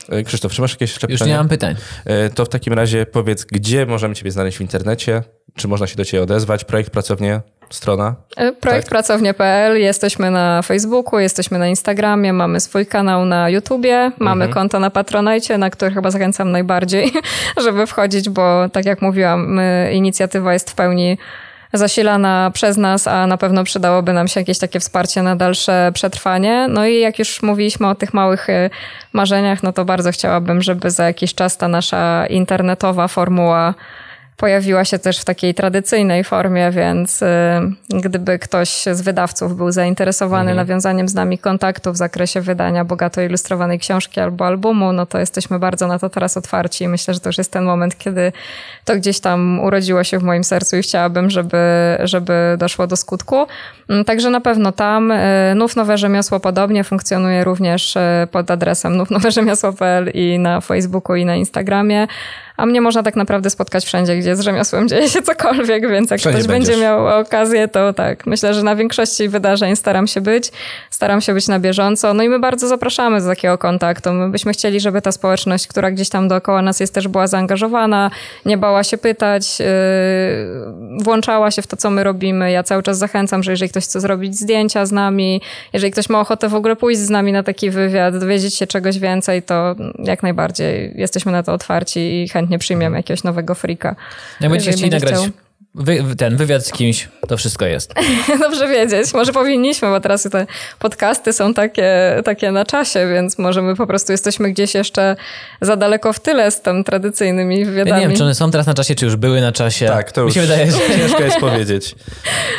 E, Krzysztof, czy masz jakieś jeszcze Już pytania? nie mam pytań. E, to w takim razie powiedz, gdzie możemy Ciebie znaleźć w internecie? Czy można się do Ciebie odezwać? Projekt Pracownie, strona? E, projekt tak? Pracownie.pl, jesteśmy na Facebooku, jesteśmy na Instagramie, mamy swój kanał na YouTubie, mamy mhm. konto na Patronite, na które chyba zachęcam najbardziej, żeby wchodzić, bo tak jak mówiłam, inicjatywa jest w pełni zasilana przez nas, a na pewno przydałoby nam się jakieś takie wsparcie na dalsze przetrwanie. No i jak już mówiliśmy o tych małych y, marzeniach, no to bardzo chciałabym, żeby za jakiś czas ta nasza internetowa formuła pojawiła się też w takiej tradycyjnej formie, więc y, gdyby ktoś z wydawców był zainteresowany mhm. nawiązaniem z nami kontaktu w zakresie wydania bogato ilustrowanej książki albo albumu, no to jesteśmy bardzo na to teraz otwarci myślę, że to już jest ten moment, kiedy to gdzieś tam urodziło się w moim sercu i chciałabym, żeby, żeby doszło do skutku. Mm, także na pewno tam y, Nów Nowe Rzemiosło podobnie funkcjonuje również y, pod adresem nównowerzemiosło.pl i na Facebooku i na Instagramie a mnie można tak naprawdę spotkać wszędzie, gdzie z rzemiosłem dzieje się cokolwiek, więc jak Wszędzie ktoś będziesz. będzie miał okazję, to tak, myślę, że na większości wydarzeń staram się być, staram się być na bieżąco, no i my bardzo zapraszamy do takiego kontaktu. My byśmy chcieli, żeby ta społeczność, która gdzieś tam dookoła nas jest, też była zaangażowana, nie bała się pytać, yy, włączała się w to, co my robimy. Ja cały czas zachęcam, że jeżeli ktoś chce zrobić zdjęcia z nami, jeżeli ktoś ma ochotę w ogóle pójść z nami na taki wywiad, dowiedzieć się czegoś więcej, to jak najbardziej jesteśmy na to otwarci i chętnie przyjmiemy jakiegoś nowego frika. Jak będziecie chcieli nagrać wy, ten wywiad z kimś, to wszystko jest. Dobrze wiedzieć. Może powinniśmy, bo teraz te podcasty są takie, takie na czasie, więc może my po prostu jesteśmy gdzieś jeszcze za daleko w tyle z tam tradycyjnymi Ja wywiadami. nie wiem, czy one są teraz na czasie, czy już były na czasie. Tak, to Mi już się wydaje, że... ciężko jest powiedzieć.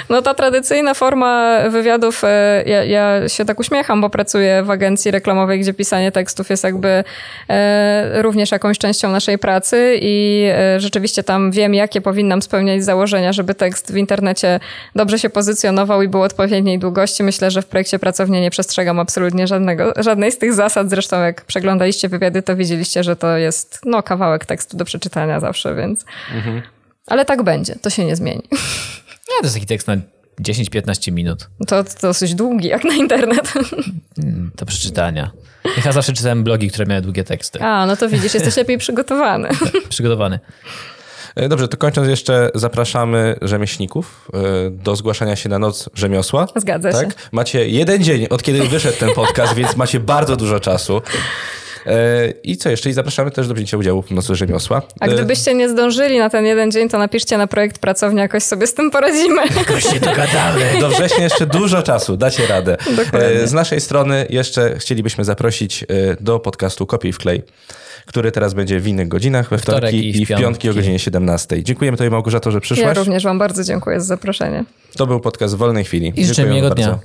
No ta tradycyjna forma wywiadów, e, ja, ja się tak uśmiecham, bo pracuję w agencji reklamowej, gdzie pisanie tekstów jest jakby e, również jakąś częścią naszej pracy i e, rzeczywiście tam wiem, jakie powinnam spełniać założenia, żeby tekst w internecie dobrze się pozycjonował i był odpowiedniej długości. Myślę, że w projekcie pracownie nie przestrzegam absolutnie żadnego, żadnej z tych zasad. Zresztą jak przeglądaliście wywiady, to widzieliście, że to jest no, kawałek tekstu do przeczytania zawsze, więc... Ale tak będzie, to się nie zmieni. Nie, to jest taki tekst na 10-15 minut To, to dosyć długi, jak na internet. do przeczytania. Ja zawsze czytałem blogi, które miały długie teksty. A, no to widzisz, jesteś lepiej przygotowany. Przygotowany. E, Dobrze, to kończąc jeszcze zapraszamy rzemieślników e, do zgłaszania się na noc rzemiosła. Zgadza się. Tak? Macie jeden dzień, od kiedy wyszedł ten podcast, więc macie bardzo dużo czasu. E, I co jeszcze? I zapraszamy też do wzięcia udziału w Nocy Rzemiosła. A gdybyście nie zdążyli na ten jeden dzień, to napiszcie na projekt pracownia, jakoś sobie z tym poradzimy. Jakoś się dogadamy. Do września jeszcze dużo czasu, dacie radę. Dokładnie. Z naszej strony jeszcze chcielibyśmy zaprosić do podcastu Kopiej w klej, który teraz będzie w innych godzinach, we wtorki i w i w piątki o piątki. godzinie 17. Dziękujemy Tobie Małgorzato, że Ja przyszłaś. również wam bardzo dziękuję za zaproszenie. To był podcast w wolnej chwili. I życzę Dziękujemy miłego bardzo. dnia.